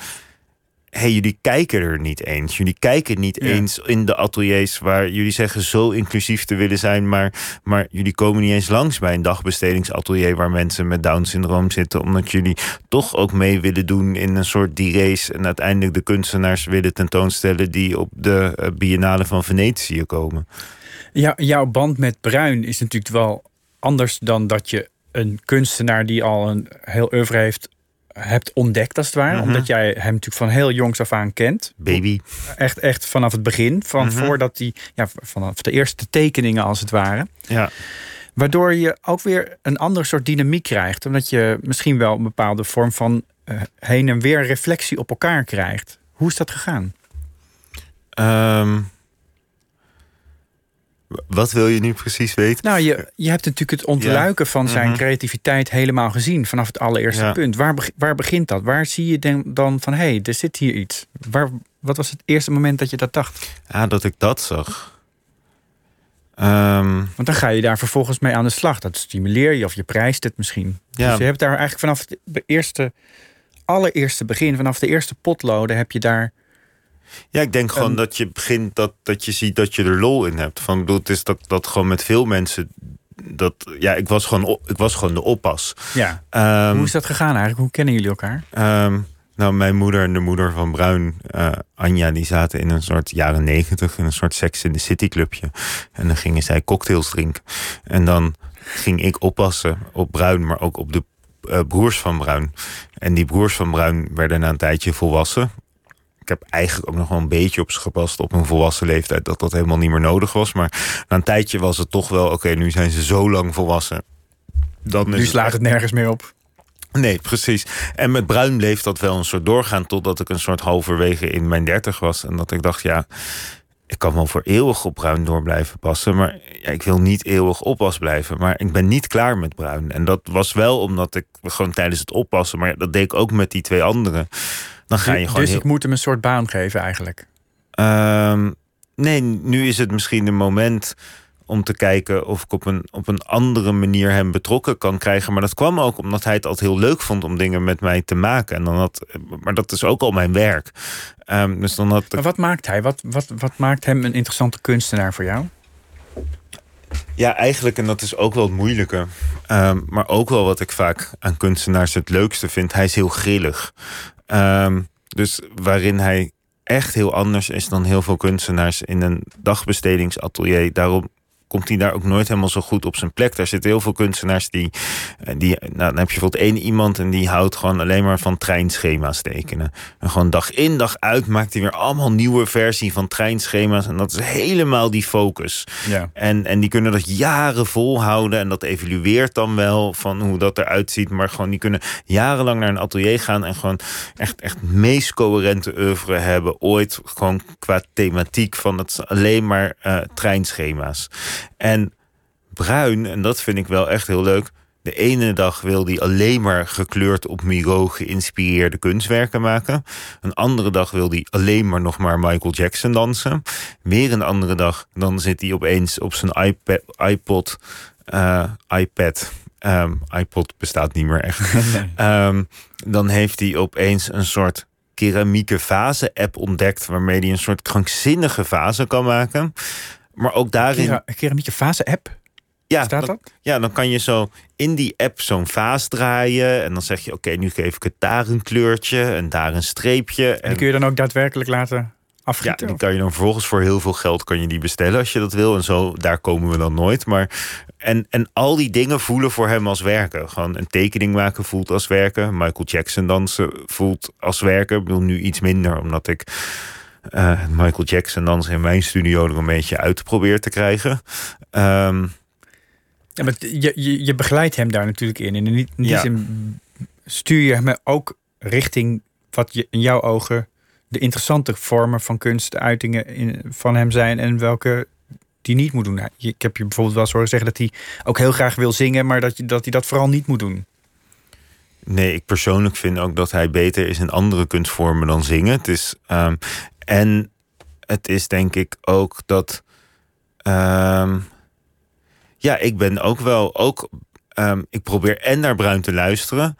hey, jullie kijken er niet eens. Jullie kijken niet eens in de ateliers waar jullie zeggen zo inclusief te willen zijn, maar, maar jullie komen niet eens langs bij een dagbestedingsatelier waar mensen met Down-syndroom zitten, omdat jullie toch ook mee willen doen in een soort race en uiteindelijk de kunstenaars willen tentoonstellen die op de eh, Biennale van Venetië komen. Ja, jouw band met Bruin is natuurlijk wel anders dan dat je een kunstenaar die al een heel oeuvre heeft hebt ontdekt, als het ware. Mhm. Omdat jij hem natuurlijk van heel jongs af aan kent. Baby. Echt, echt vanaf het begin. Van mhm. voordat hij, ja, vanaf de eerste tekeningen, als het ware. Ja. Waardoor je ook weer een andere soort dynamiek krijgt. Omdat je misschien wel een bepaalde vorm van uh, heen en weer reflectie op elkaar krijgt. Hoe is dat gegaan? Um, wat wil je nu precies weten? Nou, je, je hebt natuurlijk het ontluiken van zijn mhm. creativiteit helemaal gezien vanaf het allereerste punt. Waar, waar begint dat? Waar zie je dan van hé, hey, er zit hier iets? Waar, wat was het eerste moment dat je dat dacht? Ja, dat ik dat zag. Um, Want dan ga je daar vervolgens mee aan de slag. Dat stimuleer je of je prijst het misschien. Ja. Dus je hebt daar eigenlijk vanaf het eerste, allereerste begin, vanaf de eerste potloden, heb je daar ja, ik denk gewoon dat je begint dat, dat je ziet dat je er lol in hebt. Van, bedoel, het is dat, dat gewoon met veel mensen. Dat, ja, ik was gewoon, ik was gewoon de oppas. Ja. Um, Hoe is dat gegaan eigenlijk? Hoe kennen jullie elkaar? Um, nou, mijn moeder en de moeder van Bruin, uh, Anja, die zaten in een soort jaren negentig, in een soort Sex in the City clubje. En dan gingen zij cocktails drinken. En dan ging ik oppassen op Bruin, maar ook op de uh, broers van Bruin. En die broers van Bruin werden na een tijdje volwassen ik heb eigenlijk ook nog wel een beetje op ze gepast op een volwassen leeftijd. Dat dat helemaal niet meer nodig was. Maar na een tijdje was het toch wel, oké, nu zijn ze zo lang volwassen. Dan nu slaat het nergens meer op. Nee, precies. En met Bruin bleef dat wel een soort doorgaan. Totdat ik een soort halverwege in mijn dertig was. En dat ik dacht, ja, ik kan wel voor eeuwig op bruin door blijven passen. Maar ja, ik wil niet eeuwig oppas blijven. Maar ik ben niet klaar met bruin. En dat was wel omdat ik gewoon tijdens het oppassen. Maar dat deed ik ook met die twee anderen. Dan ga je gewoon. Dus ik moet hem een soort baan geven eigenlijk. Ehm, nee, nu is het misschien een moment om te kijken of ik op een, op een andere manier hem betrokken kan krijgen. Maar dat kwam ook omdat hij het altijd heel leuk vond om dingen met mij te maken. En dan had, maar dat is ook al mijn werk. Um, dus dan had maar wat maakt hij? Wat, wat, wat maakt hem een interessante kunstenaar voor jou? Ja, eigenlijk, en dat is ook wel het moeilijke. Um, maar ook wel wat ik vaak aan kunstenaars het leukste vind. Hij is heel grillig. Um, dus waarin hij echt heel anders is dan heel veel kunstenaars in een dagbestedingsatelier. Daarom komt hij daar ook nooit helemaal zo goed op zijn plek. Daar zitten heel veel kunstenaars die. Eh, die nou, dan heb je bijvoorbeeld één iemand en die houdt gewoon alleen maar van treinschema's tekenen. En gewoon dag in, dag uit maakt hij weer allemaal nieuwe versie van treinschema's. En dat is helemaal die focus. Ja. En, en die kunnen dat jaren volhouden. En dat evalueert dan wel van hoe dat eruit ziet. Maar gewoon die kunnen jarenlang naar een atelier gaan en gewoon echt, echt meest coherente oeuvre hebben. Ooit gewoon qua thematiek van het alleen maar uh, treinschema's. En Bruin, en dat vind ik wel echt heel leuk. De ene dag wil hij alleen maar gekleurd op Miro geïnspireerde kunstwerken maken. Een andere dag wil hij alleen maar nog maar Michael Jackson dansen. Weer een andere dag, dan zit hij opeens op zijn iPad, iPod, uh, iPad. Um, iPod bestaat niet meer echt. um, dan heeft hij opeens een soort keramieke vase app ontdekt... waarmee hij een soort krankzinnige vase kan maken. Maar ook daarin. Een keramieke fase app. Ja, Staat dat? ja, dan kan je zo in die app zo'n vaas draaien. En dan zeg je: Oké, nu geef ik het daar een kleurtje en daar een streepje. En, en die kun je dan ook daadwerkelijk laten afgieten? Ja, die kan je dan vervolgens voor heel veel geld kan je die bestellen als je dat wil. En zo, daar komen we dan nooit. Maar, en, en al die dingen voelen voor hem als werken. Gewoon een tekening maken voelt als werken. Michael Jackson dansen voelt als werken. Ik bedoel, nu iets minder, omdat ik uh, Michael Jackson dansen in mijn studio er een beetje uit probeert te krijgen. Um, ja, maar je, je, je, begeleidt hem daar natuurlijk in. En in die, ja. zin stuur je hem ook richting wat je in jouw ogen de interessante vormen van kunstuitingen in, van hem zijn en welke die niet moet doen. Ik heb je bijvoorbeeld wel eens horen zeggen dat hij ook heel graag wil zingen, maar dat, je, dat hij dat vooral niet moet doen. Nee, ik persoonlijk vind ook dat hij beter is in andere kunstvormen dan zingen. Het is, um, en het is denk ik ook dat. Um, ja, ik ben ook wel. Ook, um, ik probeer en naar bruin te luisteren.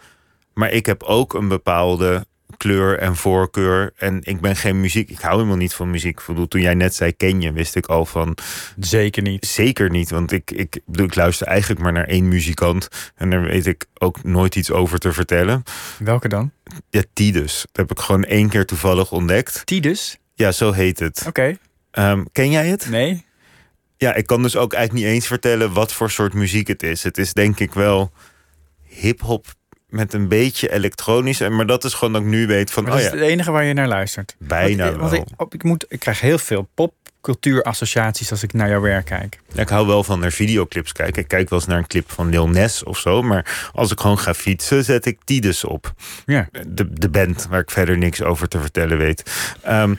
Maar ik heb ook een bepaalde kleur en voorkeur. En ik ben geen muziek. Ik hou helemaal niet van muziek. Ik toen jij net zei ken je, wist ik al van. Zeker niet. Zeker niet. Want ik, ik, bedoel, ik luister eigenlijk maar naar één muzikant. En daar weet ik ook nooit iets over te vertellen. Welke dan? Ja, Tidus. Dat heb ik gewoon één keer toevallig ontdekt. Tidus? Ja, zo heet het. Oké. Okay. Um, ken jij het? Nee. Ja, ik kan dus ook eigenlijk niet eens vertellen wat voor soort muziek het is. Het is denk ik wel hip-hop met een beetje elektronisch. Maar dat is gewoon dat ik nu weet van. Maar dat oh is het enige waar je naar luistert. Bijna want, wel. Ik, ik, moet, ik krijg heel veel popcultuurassociaties als ik naar jouw werk kijk. Ja, ik hou wel van naar videoclips kijken. Ik kijk wel eens naar een clip van Lil Nes of zo. Maar als ik gewoon ga fietsen, zet ik Tidus op. Ja. De, de band waar ik verder niks over te vertellen weet. Um,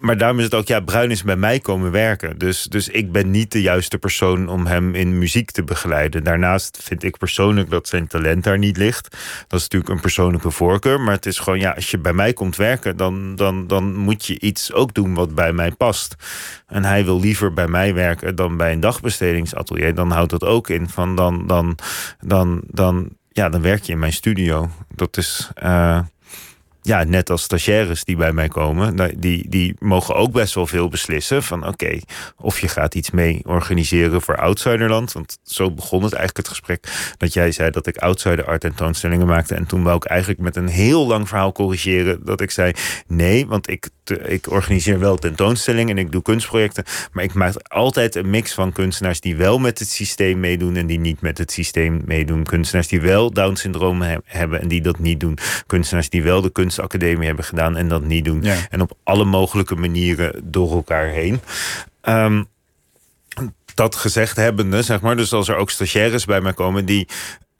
maar daarom is het ook, ja, Bruin is bij mij komen werken. Dus, dus ik ben niet de juiste persoon om hem in muziek te begeleiden. Daarnaast vind ik persoonlijk dat zijn talent daar niet ligt. Dat is natuurlijk een persoonlijke voorkeur. Maar het is gewoon, ja, als je bij mij komt werken, dan, dan, dan moet je iets ook doen wat bij mij past. En hij wil liever bij mij werken dan bij een dagbestedingsatelier. Dan houdt dat ook in van dan, dan, dan, dan, ja, dan werk je in mijn studio. Dat is. Uh, ja, net als stagiaires die bij mij komen, nou, die, die mogen ook best wel veel beslissen. Van oké, of je gaat iets mee organiseren voor Outsiderland. Want zo begon het eigenlijk het gesprek. Dat jij zei dat ik Outsider art tentoonstellingen maakte. En toen wou ik eigenlijk met een heel lang verhaal corrigeren. Dat ik zei nee, want ik, ik organiseer wel tentoonstellingen en ik doe kunstprojecten. Maar ik maak altijd een mix van kunstenaars die wel met het systeem meedoen en die niet met het systeem meedoen. Kunstenaars die wel Down syndroom hebben en die dat niet doen. Kunstenaars die wel de kunst academie hebben gedaan en dat niet doen. En op alle mogelijke manieren door elkaar heen. Um, dat gezegd hebbende, zeg maar, dus als er ook stagiaires bij mij komen die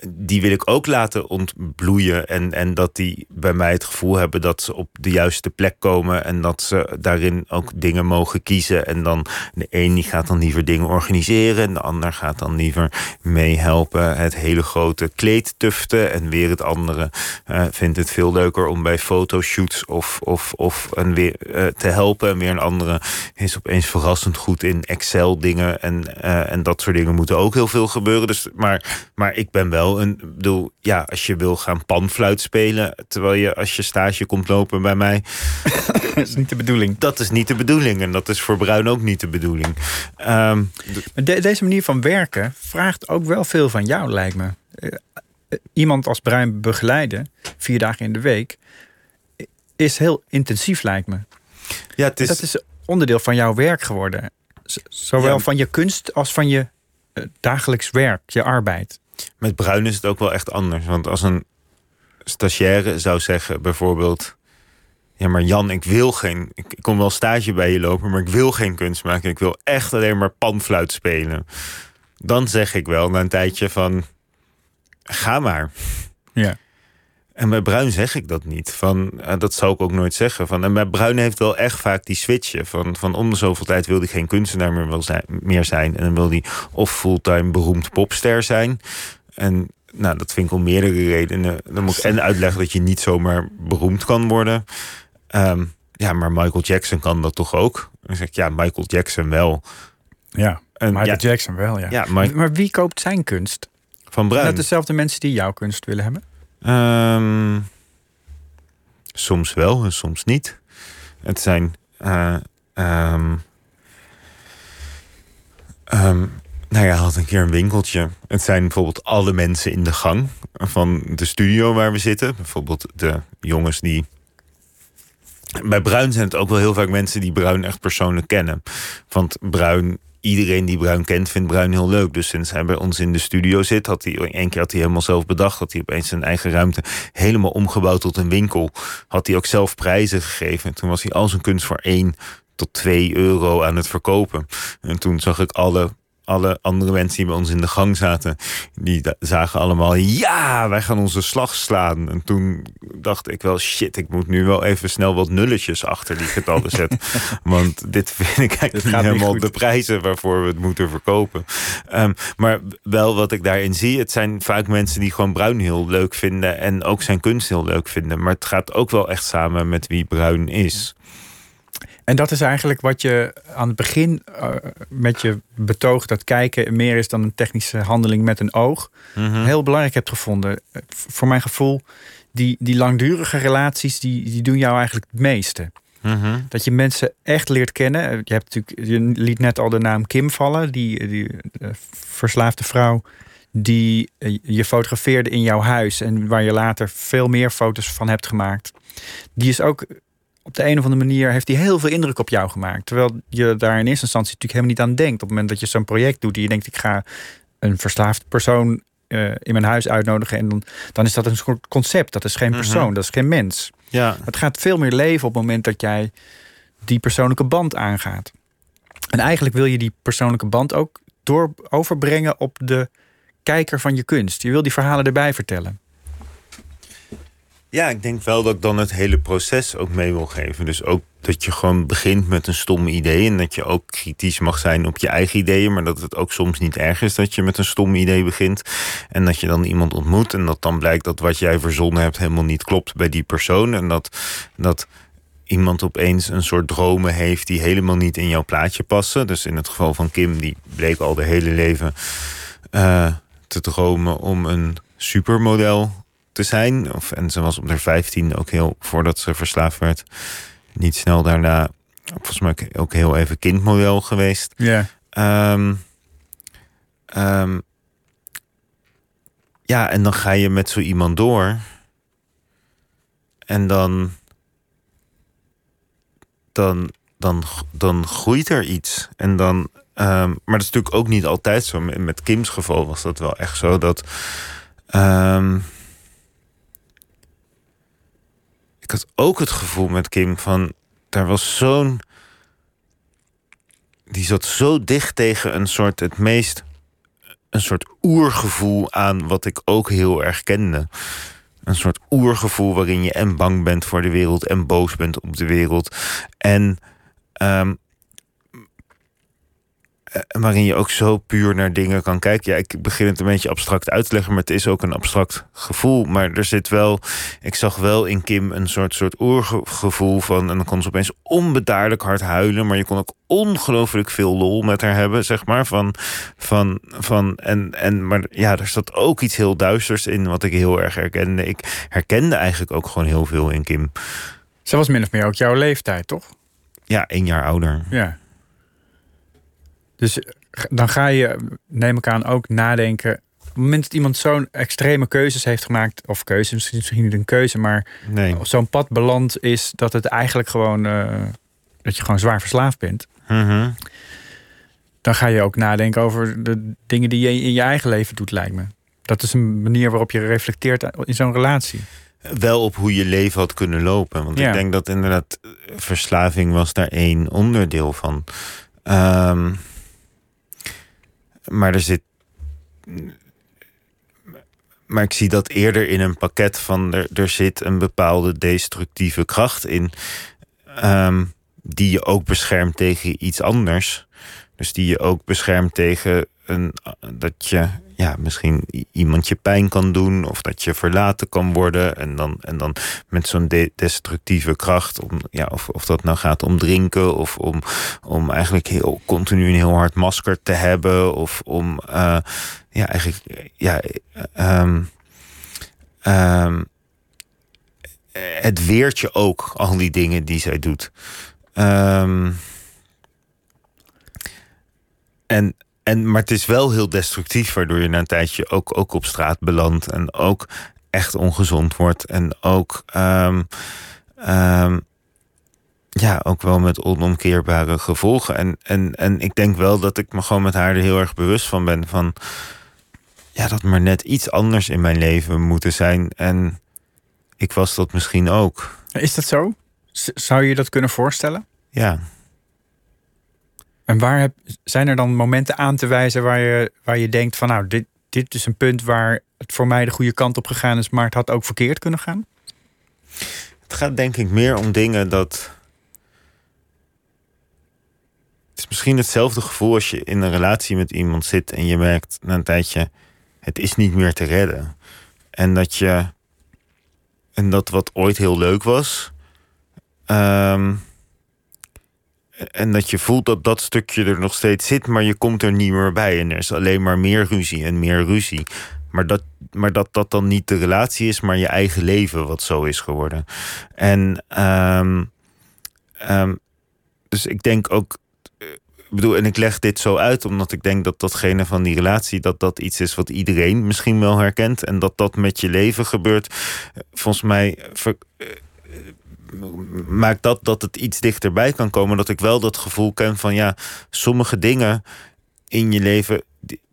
die wil ik ook laten ontbloeien. En, en dat die bij mij het gevoel hebben dat ze op de juiste plek komen. En dat ze daarin ook dingen mogen kiezen. En dan de een die gaat dan liever dingen organiseren. En de ander gaat dan liever meehelpen. Het hele grote kleed tuften. En weer het andere uh, vindt het veel leuker om bij fotoshoots of, of, of een weer, uh, te helpen. En weer een andere is opeens verrassend goed in Excel dingen. En, uh, en dat soort dingen moeten ook heel veel gebeuren. Dus, maar, maar ik ben wel een. Bedoel, ja, als je wil gaan panfluit spelen. Terwijl je als je stage komt lopen bij mij. dat is niet de bedoeling. Dat is niet de bedoeling. En dat is voor Bruin ook niet de bedoeling. Um, de, deze manier van werken vraagt ook wel veel van jou, lijkt me. Iemand als Bruin begeleiden, vier dagen in de week, is heel intensief, lijkt me. Ja, het is... Dat is onderdeel van jouw werk geworden. Zowel ja. van je kunst als van je dagelijks werk, je arbeid. Met Bruin is het ook wel echt anders. Want als een stagiaire zou zeggen, bijvoorbeeld. Ja, maar Jan, ik wil geen. Ik, kom wel stage bij je lopen, maar ik wil geen kunst maken. Ik wil echt alleen maar panfluit spelen. Dan zeg ik wel na een tijdje van. Ga maar. Ja. En bij Bruin zeg ik dat niet. Van, uh, dat zou ik ook nooit zeggen. Van, en bij Bruin heeft wel echt vaak die switchen. Van, van om de zoveel tijd wil hij geen kunstenaar meer, wil zijn, meer zijn. En dan wil hij of fulltime beroemd popster zijn. En nou, dat vind ik om meerdere redenen. Dan moet ik en uitleggen dat je niet zomaar beroemd kan worden. Um, ja, maar Michael Jackson kan dat toch ook? Dan zeg ik, ja, Michael Jackson wel. Ja, en, Michael ja, Jackson wel, ja. ja maar, maar wie koopt zijn kunst? Van Bruin. Net dezelfde mensen die jouw kunst willen hebben? Um, soms wel en soms niet. Het zijn. Uh, nou ja, had een keer een winkeltje. Het zijn bijvoorbeeld alle mensen in de gang van de studio waar we zitten. Bijvoorbeeld de jongens die. Bij Bruin zijn het ook wel heel vaak mensen die Bruin echt persoonlijk kennen. Want Bruin iedereen die Bruin kent, vindt Bruin heel leuk. Dus sinds hij bij ons in de studio zit, had hij één keer had hij helemaal zelf bedacht. Dat hij opeens zijn eigen ruimte helemaal omgebouwd tot een winkel. Had hij ook zelf prijzen gegeven. En toen was hij al zijn kunst voor 1 tot 2 euro aan het verkopen. En toen zag ik alle alle andere mensen die bij ons in de gang zaten, die zagen allemaal, ja, wij gaan onze slag slaan. En toen dacht ik wel, shit, ik moet nu wel even snel wat nulletjes achter die getallen zetten. Want dit vind ik eigenlijk niet helemaal de prijzen waarvoor we het moeten verkopen. Um, maar wel wat ik daarin zie, het zijn vaak mensen die gewoon Bruin heel leuk vinden en ook zijn kunst heel leuk vinden. Maar het gaat ook wel echt samen met wie Bruin is. En dat is eigenlijk wat je aan het begin uh, met je betoog dat kijken meer is dan een technische handeling met een oog, mm -hmm. heel belangrijk hebt gevonden. Voor mijn gevoel, die, die langdurige relaties, die, die doen jou eigenlijk het meeste. Mm -hmm. Dat je mensen echt leert kennen. Je, hebt natuurlijk, je liet net al de naam Kim vallen, die, die verslaafde vrouw die je fotografeerde in jouw huis en waar je later veel meer foto's van hebt gemaakt. Die is ook op de een of andere manier heeft hij heel veel indruk op jou gemaakt. Terwijl je daar in eerste instantie natuurlijk helemaal niet aan denkt. Op het moment dat je zo'n project doet, die je denkt, ik ga een verslaafd persoon uh, in mijn huis uitnodigen. En dan, dan is dat een soort concept. Dat is geen persoon, mm -hmm. dat is geen mens. Ja. Het gaat veel meer leven op het moment dat jij die persoonlijke band aangaat. En eigenlijk wil je die persoonlijke band ook door overbrengen op de kijker van je kunst. Je wil die verhalen erbij vertellen. Ja, ik denk wel dat ik dan het hele proces ook mee wil geven. Dus ook dat je gewoon begint met een stom idee. En dat je ook kritisch mag zijn op je eigen ideeën. Maar dat het ook soms niet erg is dat je met een stom idee begint. En dat je dan iemand ontmoet. En dat dan blijkt dat wat jij verzonnen hebt helemaal niet klopt bij die persoon. En dat, dat iemand opeens een soort dromen heeft die helemaal niet in jouw plaatje passen. Dus in het geval van Kim, die bleek al de hele leven uh, te dromen om een supermodel te zijn. Of, en ze was op haar 15 ook heel, voordat ze verslaafd werd, niet snel daarna, volgens mij ook heel even kindmodel geweest. Ja. Um, um, ja, en dan ga je met zo iemand door. En dan. Dan, dan, dan groeit er iets. En dan. Um, maar dat is natuurlijk ook niet altijd zo. Met Kims geval was dat wel echt zo dat. Um, ik had ook het gevoel met Kim van daar was zo'n die zat zo dicht tegen een soort het meest een soort oergevoel aan wat ik ook heel erg kende. Een soort oergevoel waarin je en bang bent voor de wereld en boos bent op de wereld. En eh, waarin je ook zo puur naar dingen kan kijken. Ja, ik begin het een beetje abstract uit te leggen, maar het is ook een abstract gevoel. Maar er zit wel, ik zag wel in Kim een soort, soort oergevoel van. En dan kon ze opeens onbedaarlijk hard huilen, maar je kon ook ongelooflijk veel lol met haar hebben, zeg maar. Van, van, van, en, en, maar ja, er zat ook iets heel duisters in, wat ik heel erg herkende. Ik herkende eigenlijk ook gewoon heel veel in Kim. Ze was min of meer ook jouw leeftijd, toch? Ja, één jaar ouder. Ja. Dus dan ga je, neem ik aan, ook nadenken. Op het moment dat iemand zo'n extreme keuzes heeft gemaakt, of keuze, misschien niet een keuze, maar Nee. zo'n pad beland is dat het eigenlijk gewoon, eh, dat je gewoon zwaar verslaafd bent. Mhm. Dan ga je ook nadenken over de dingen die je in je eigen leven doet, lijkt me. Dat is een manier waarop je reflecteert in zo'n relatie. wel op hoe je leven had kunnen lopen. Want Ja. ik denk dat inderdaad eh, verslaving was daar één onderdeel van. Ehm, maar er zit. Maar ik zie dat eerder in een pakket van er, zit een bepaalde destructieve kracht in. ehm, die je ook beschermt tegen iets anders. Dus die je ook beschermt tegen een, dat je ja, misschien iemand je pijn kan doen. Of dat je verlaten kan worden. En dan, en dan met zo'n de- destructieve kracht. Om, ja, of, of dat nou gaat om drinken. Of om, om eigenlijk heel continu een heel hard masker te hebben. Of om eh, ja, eigenlijk ja, eh, ehm, ehm, het weert je ook, al die dingen die zij doet. Ehm, en, en, maar het is wel heel destructief, waardoor je na een tijdje ook, ook op straat belandt. En ook echt ongezond wordt. En ook, ehm, ehm, ja, ook wel met onomkeerbare gevolgen. En, en, en ik denk wel dat ik me gewoon met haar er heel erg bewust van ben. Van ja, dat maar net iets anders in mijn leven moeten zijn. En ik was dat misschien ook. Is dat zo? Z- Zou je je dat kunnen voorstellen? Ja. En waar heb, zijn er dan momenten aan te wijzen waar je, waar je denkt van nou, dit, dit is een punt waar het voor mij de goede kant op gegaan is, maar het had ook verkeerd kunnen gaan? Het gaat denk ik meer om dingen dat. Het is misschien hetzelfde gevoel als je in een relatie met iemand zit en je merkt na een tijdje: het is niet meer te redden. En dat je. En dat wat ooit heel leuk was. ehm, en dat je voelt dat dat stukje er nog steeds zit, maar je komt er niet meer bij. En er is alleen maar meer ruzie en meer ruzie. Maar dat, maar dat dat dan niet de relatie is, maar je eigen leven wat zo is geworden. En ehm, ehm, dus ik denk ook. eh, Ik bedoel, en ik leg dit zo uit omdat ik denk dat datgene van die relatie, dat dat iets is wat iedereen misschien wel herkent. En dat dat met je leven gebeurt. Eh, Volgens mij eh, maakt dat dat het iets dichterbij kan komen. Dat ik wel dat gevoel ken van ja, sommige dingen in je leven,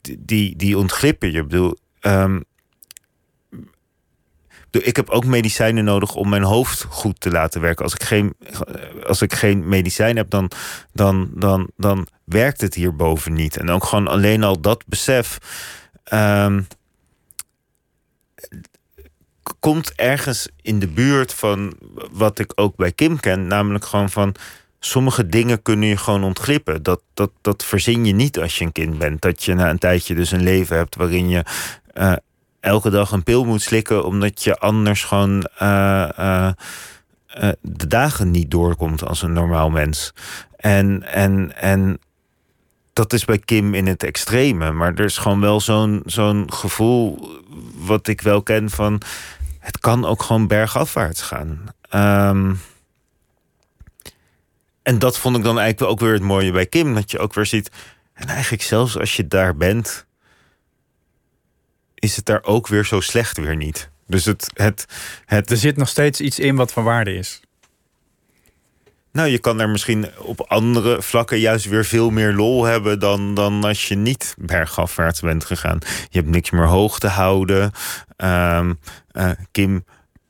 die, die, ontglippen je. Ehm, ik bedoel, ik heb ook medicijnen nodig om mijn hoofd goed te laten werken. Als ik geen, als ik geen medicijn heb, dan, dan, dan, dan werkt het hierboven niet. En ook gewoon alleen al dat besef. ehm, komt ergens in de buurt van wat ik ook bij Kim ken. Namelijk gewoon van sommige dingen kunnen je gewoon ontglippen. Dat, dat, dat verzin je niet als je een kind bent. Dat je na een tijdje dus een leven hebt waarin je eh, elke dag een pil moet slikken, omdat je anders gewoon eh, eh, de dagen niet doorkomt als een normaal mens. En, en, en dat is bij Kim in het extreme. Maar er is gewoon wel zo'n zo'n gevoel wat ik wel ken van het kan ook gewoon bergafwaarts gaan. Ehm, en dat vond ik dan eigenlijk ook weer het mooie bij Kim. Dat je ook weer ziet. En eigenlijk zelfs als je daar bent, is het daar ook weer zo slecht weer niet. Dus het, het, het Er zit nog steeds iets in wat van waarde is. Nou, je kan er misschien op andere vlakken juist weer veel meer lol hebben dan, dan als je niet bergafwaarts bent gegaan. Je hebt niks meer hoog te houden. Ehm, eh, Kim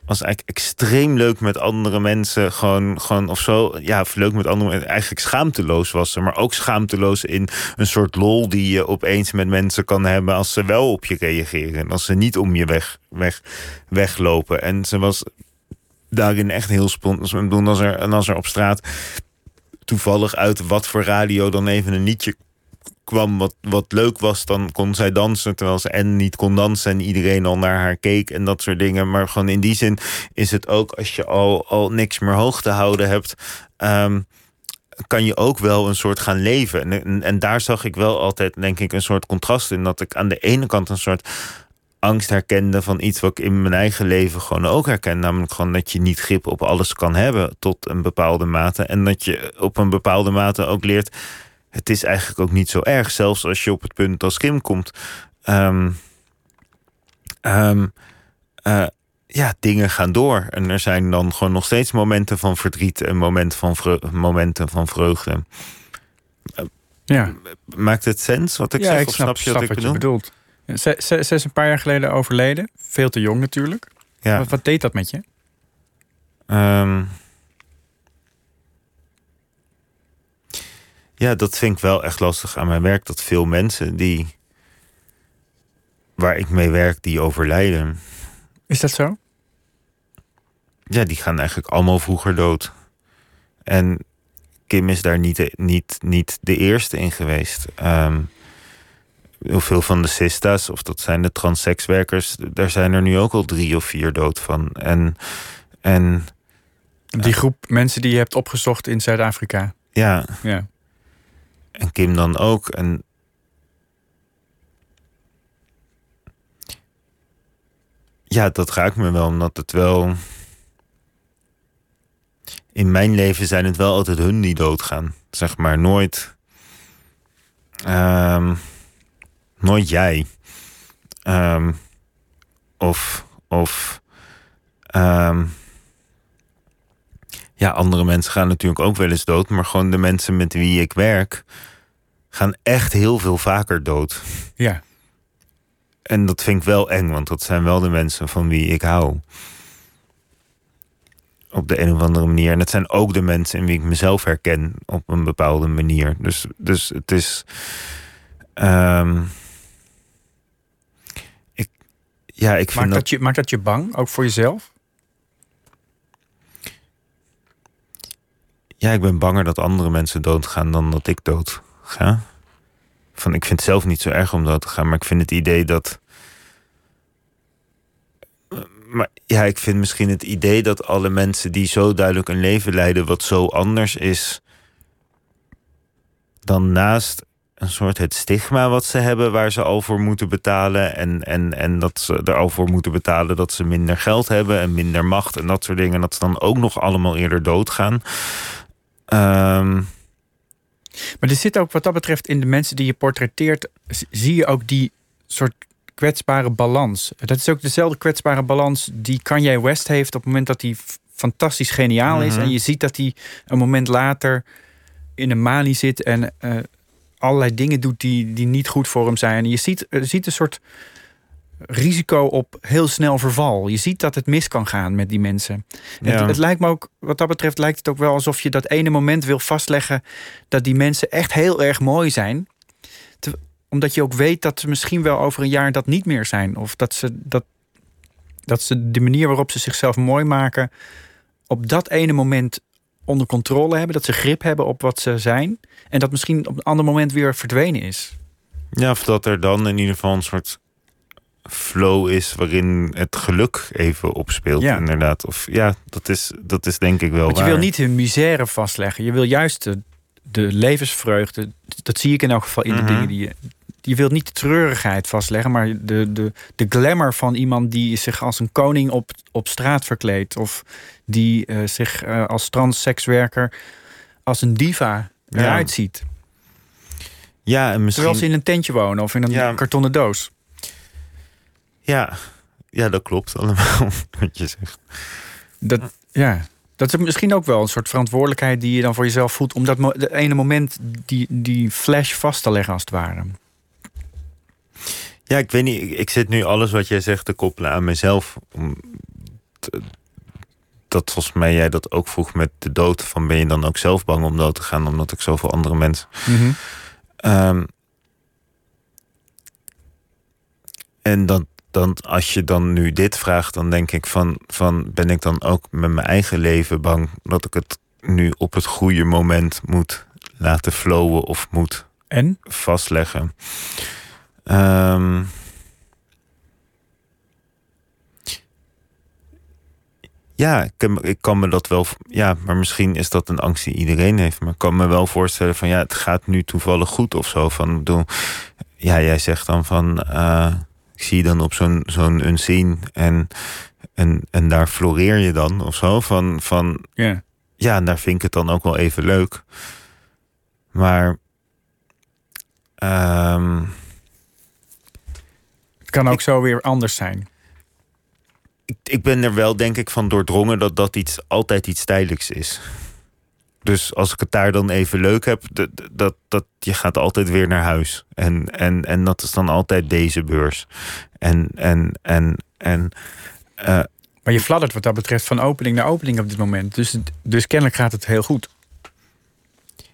was eigenlijk extreem leuk met andere mensen. Gewoon, gewoon of zo. Ja, leuk met andere mensen. Eigenlijk schaamteloos was ze. Maar ook schaamteloos in een soort lol die je opeens met mensen kan hebben. als ze wel op je reageren. En als ze niet om je weg, weg, weglopen. En ze was daarin echt heel spontaan. Als er, en als er op straat toevallig uit wat voor radio dan even een liedje kwam wat, wat leuk was, dan kon zij dansen. Terwijl ze en niet kon dansen en iedereen al naar haar keek en dat soort dingen. Maar gewoon in die zin is het ook als je al, al niks meer hoog te houden hebt. Ehm, kan je ook wel een soort gaan leven. En, en, en, daar zag ik wel altijd, denk ik, een soort contrast in. Dat ik aan de ene kant een soort angst herkende van iets wat ik in mijn eigen leven gewoon ook herken. Namelijk gewoon dat je niet grip op alles kan hebben tot een bepaalde mate. En dat je op een bepaalde mate ook leert het is eigenlijk ook niet zo erg. Zelfs als je op het punt als Kim komt. Um, ja, dingen gaan door. En er zijn dan gewoon nog steeds momenten van verdriet en momenten van, momenten van vreugde. Ja. Maakt het sens wat ik ja, zeg? Ik snap, snap, wat, ik bedoel? je bedoelt. Ze, is een paar jaar geleden overleden. Veel te jong natuurlijk. Ja. Wat, wat deed dat met je? Um, Ja, dat vind ik wel echt lastig aan mijn werk. Dat veel mensen die waar ik mee werk, die overlijden. Is dat zo? Ja, die gaan eigenlijk allemaal vroeger dood. En Kim is daar niet, niet, niet de eerste in geweest. Um, heel veel van de sista's, of dat zijn de transsekswerkers, daar zijn er nu ook al drie of vier dood van. En, en die groep mensen die je hebt opgezocht in Zuid-Afrika. Ja. ja. En Kim dan ook. En ja, dat raakt me wel, omdat het wel. In mijn leven zijn het wel altijd hun die doodgaan. Zeg maar nooit. Um, nooit jij. Um, of. of um, ja, andere mensen gaan natuurlijk ook wel eens dood. Maar gewoon de mensen met wie ik werk gaan echt heel veel vaker dood. Ja. En dat vind ik wel eng, want dat zijn wel de mensen van wie ik hou. Op de een of andere manier. En het zijn ook de mensen in wie ik mezelf herken op een bepaalde manier. Dus, dus het is. Um, ik, ja, ik vind maakt, dat... je, maakt dat je bang, ook voor jezelf? Ja, ik ben banger dat andere mensen doodgaan dan dat ik dood ga. Van, ik vind het zelf niet zo erg om dood te gaan, maar ik vind het idee dat. Maar ja, ik vind misschien het idee dat alle mensen die zo duidelijk een leven leiden wat zo anders is. dan naast een soort het stigma wat ze hebben, waar ze al voor moeten betalen. En, en, en dat ze er al voor moeten betalen dat ze minder geld hebben en minder macht en dat soort dingen. En dat ze dan ook nog allemaal eerder doodgaan. Um, maar er zit ook wat dat betreft in de mensen die je portretteert, zie je ook die soort kwetsbare balans. Dat is ook dezelfde kwetsbare balans die Kanye West heeft op het moment dat hij fantastisch geniaal is. Mhm. En je ziet dat hij een moment later in een manie zit en uh, allerlei dingen doet die, die niet goed voor hem zijn. En je ziet, je ziet een soort risico op heel snel verval. Je ziet dat het mis kan gaan met die mensen. Het, het, lijkt me ook, wat dat betreft, lijkt het ook wel alsof je dat ene moment wil vastleggen dat die mensen echt heel erg mooi zijn. omdat je ook weet dat ze misschien wel over een jaar dat niet meer zijn. Of dat ze, dat, dat ze de manier waarop ze zichzelf mooi maken op dat ene moment onder controle hebben. Dat ze grip hebben op wat ze zijn. En dat misschien op een ander moment weer verdwenen is. Ja, of dat er dan in ieder geval een soort flow is waarin het geluk even opspeelt, ja. inderdaad. Of ja, dat is, dat is denk ik wel. Want je wil niet hun misère vastleggen. Je wil juist de, de levensvreugde. Dat zie ik in elk geval in de mhm. dingen die je. Je wilt niet de treurigheid vastleggen, maar de, de, de glamour van iemand die zich als een koning op, op straat verkleedt. Of die uh, zich uh, als transsekswerker als een diva eruit ziet. Ja, en misschien... Terwijl ze in een tentje wonen of in een kartonnen doos. Ja, ja dat klopt allemaal wat je zegt. Dat, ja, dat is misschien ook wel een soort verantwoordelijkheid die je dan voor jezelf voelt... om dat de ene moment die, die flash vast te leggen als het ware. Ja, ik weet niet. Ik zit nu alles wat jij zegt te koppelen aan mezelf. dat volgens mij jij dat ook vroeg met de dood. Van ben je dan ook zelf bang om dood te gaan, omdat ik zoveel andere mensen. Ehm, en dan, dan, als je dan nu dit vraagt, dan denk ik van, van ben ik dan ook met mijn eigen leven bang dat ik het nu op het goede moment moet laten flowen of moet En? vastleggen. Ehm, ja, ik, kan- ik kan me dat wel. Ja, maar misschien is dat een angst die iedereen heeft. Maar ik kan me wel voorstellen van ja, het gaat nu toevallig goed of zo. Van, bedoel, ja, jij zegt dan van. eh, ik zie je dan op zo'n zo'n unseen en, en, en daar floreer je dan of zo. Van, van Ja. ja, en daar vind ik het dan ook wel even leuk. Maar. ehm, Het kan ook zo weer anders zijn. ik, ik ben er wel, denk ik, van doordrongen dat dat iets, altijd iets tijdelijks is. Dus als ik het daar dan even leuk heb, dat, dat, dat, je gaat altijd weer naar huis. En, en, en dat is dan altijd deze beurs. En, en, en, en eh, Maar je fladdert wat dat betreft van opening naar opening op dit moment. Dus, dus kennelijk gaat het heel goed.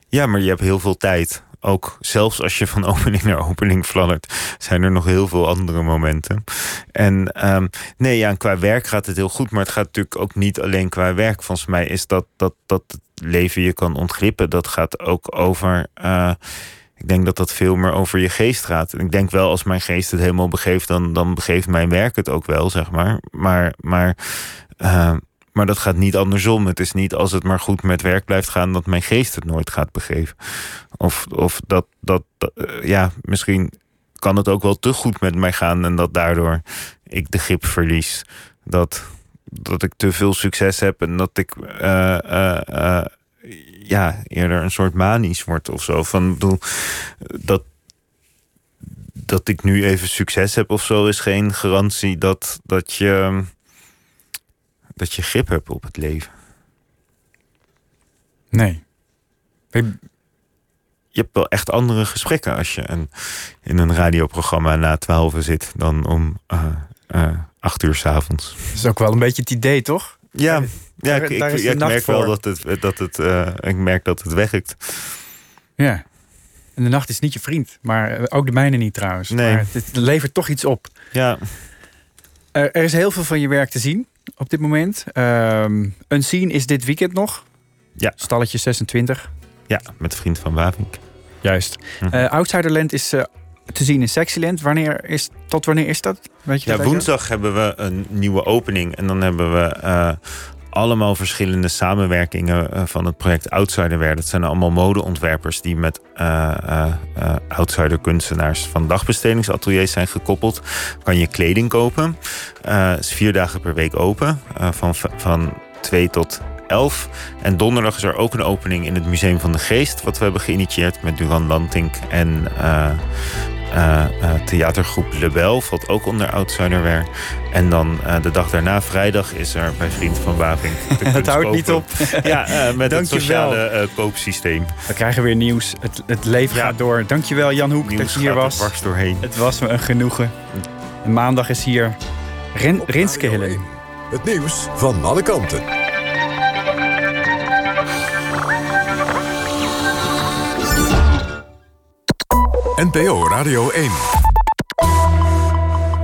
ja, maar je hebt heel veel tijd. Ook zelfs als je van opening naar opening fladdert, zijn er nog heel veel andere momenten. En ehm, nee, ja, qua werk gaat het heel goed, maar het gaat natuurlijk ook niet alleen qua werk. Volgens mij is dat dat, dat het leven je kan ontglippen. Dat gaat ook over. eh, ik denk dat dat veel meer over je geest gaat. En ik denk wel, als mijn geest het helemaal begeeft, dan, dan begeeft mijn werk het ook wel, zeg maar. Maar, maar, eh, maar dat gaat niet andersom. Het is niet als het maar goed met werk blijft gaan, dat mijn geest het nooit gaat begeven. Of, of dat, dat, eh, ja, misschien kan het ook wel te goed met mij gaan en dat daardoor ik de grip verlies. Dat, dat ik te veel succes heb en dat ik eh, eh, ja, eerder een soort manisch word of zo. Van, dat, dat ik nu even succes heb of zo is geen garantie dat, dat, je, dat je grip hebt op het leven. Nee. Je- je hebt wel echt andere gesprekken als je een, in een radioprogramma na twaalf zit dan om eh, eh, acht uur s'avonds. Dat is ook wel een beetje het idee, toch? Ja, ja ik, merk wel dat het, dat het, eh, ik merk dat het werkt. Ja. En de nacht is niet je vriend, maar eh, ook de mijne niet trouwens. Nee. Maar het, het levert toch iets op. Ja, Er, er is heel veel van je werk te zien op dit moment. Ehm Unseen is dit weekend nog. Ja. Stalletje 26. ja, met vriend van Wavink. Juist. Mhm. Eh, Outsiderland is eh, te zien in Sexyland. Wanneer is, tot wanneer is dat? Weet je Ja, dat woensdag hebben we een nieuwe opening. En dan hebben we eh, allemaal verschillende samenwerkingen eh, van het project Outsiderwear. Dat zijn allemaal modeontwerpers die met eh eh, outsider kunstenaars van dagbestedingsateliers zijn gekoppeld. Kan je kleding kopen. Het is vier dagen per week open. van, van 2 tot 11. En donderdag is er ook een opening in het Museum van de Geest. Wat we hebben geïnitieerd met Duran Lantink en eh, eh, theatergroep Lebel. Valt ook onder Outsiderwear. En dan eh, de dag daarna, vrijdag, is er bij Vriend van Waving. de Het houdt niet op. Ja, eh, met het sociale eh, koopsysteem. We krijgen weer nieuws. Het, het leven Ja. gaat door. Dankjewel Jan Hoek Nieuws dat je hier er was. dwars doorheen. Het was me een genoegen. En maandag is hier Op Rinske Radio Hillen. 1. Het nieuws van alle kanten. NPO Radio 1.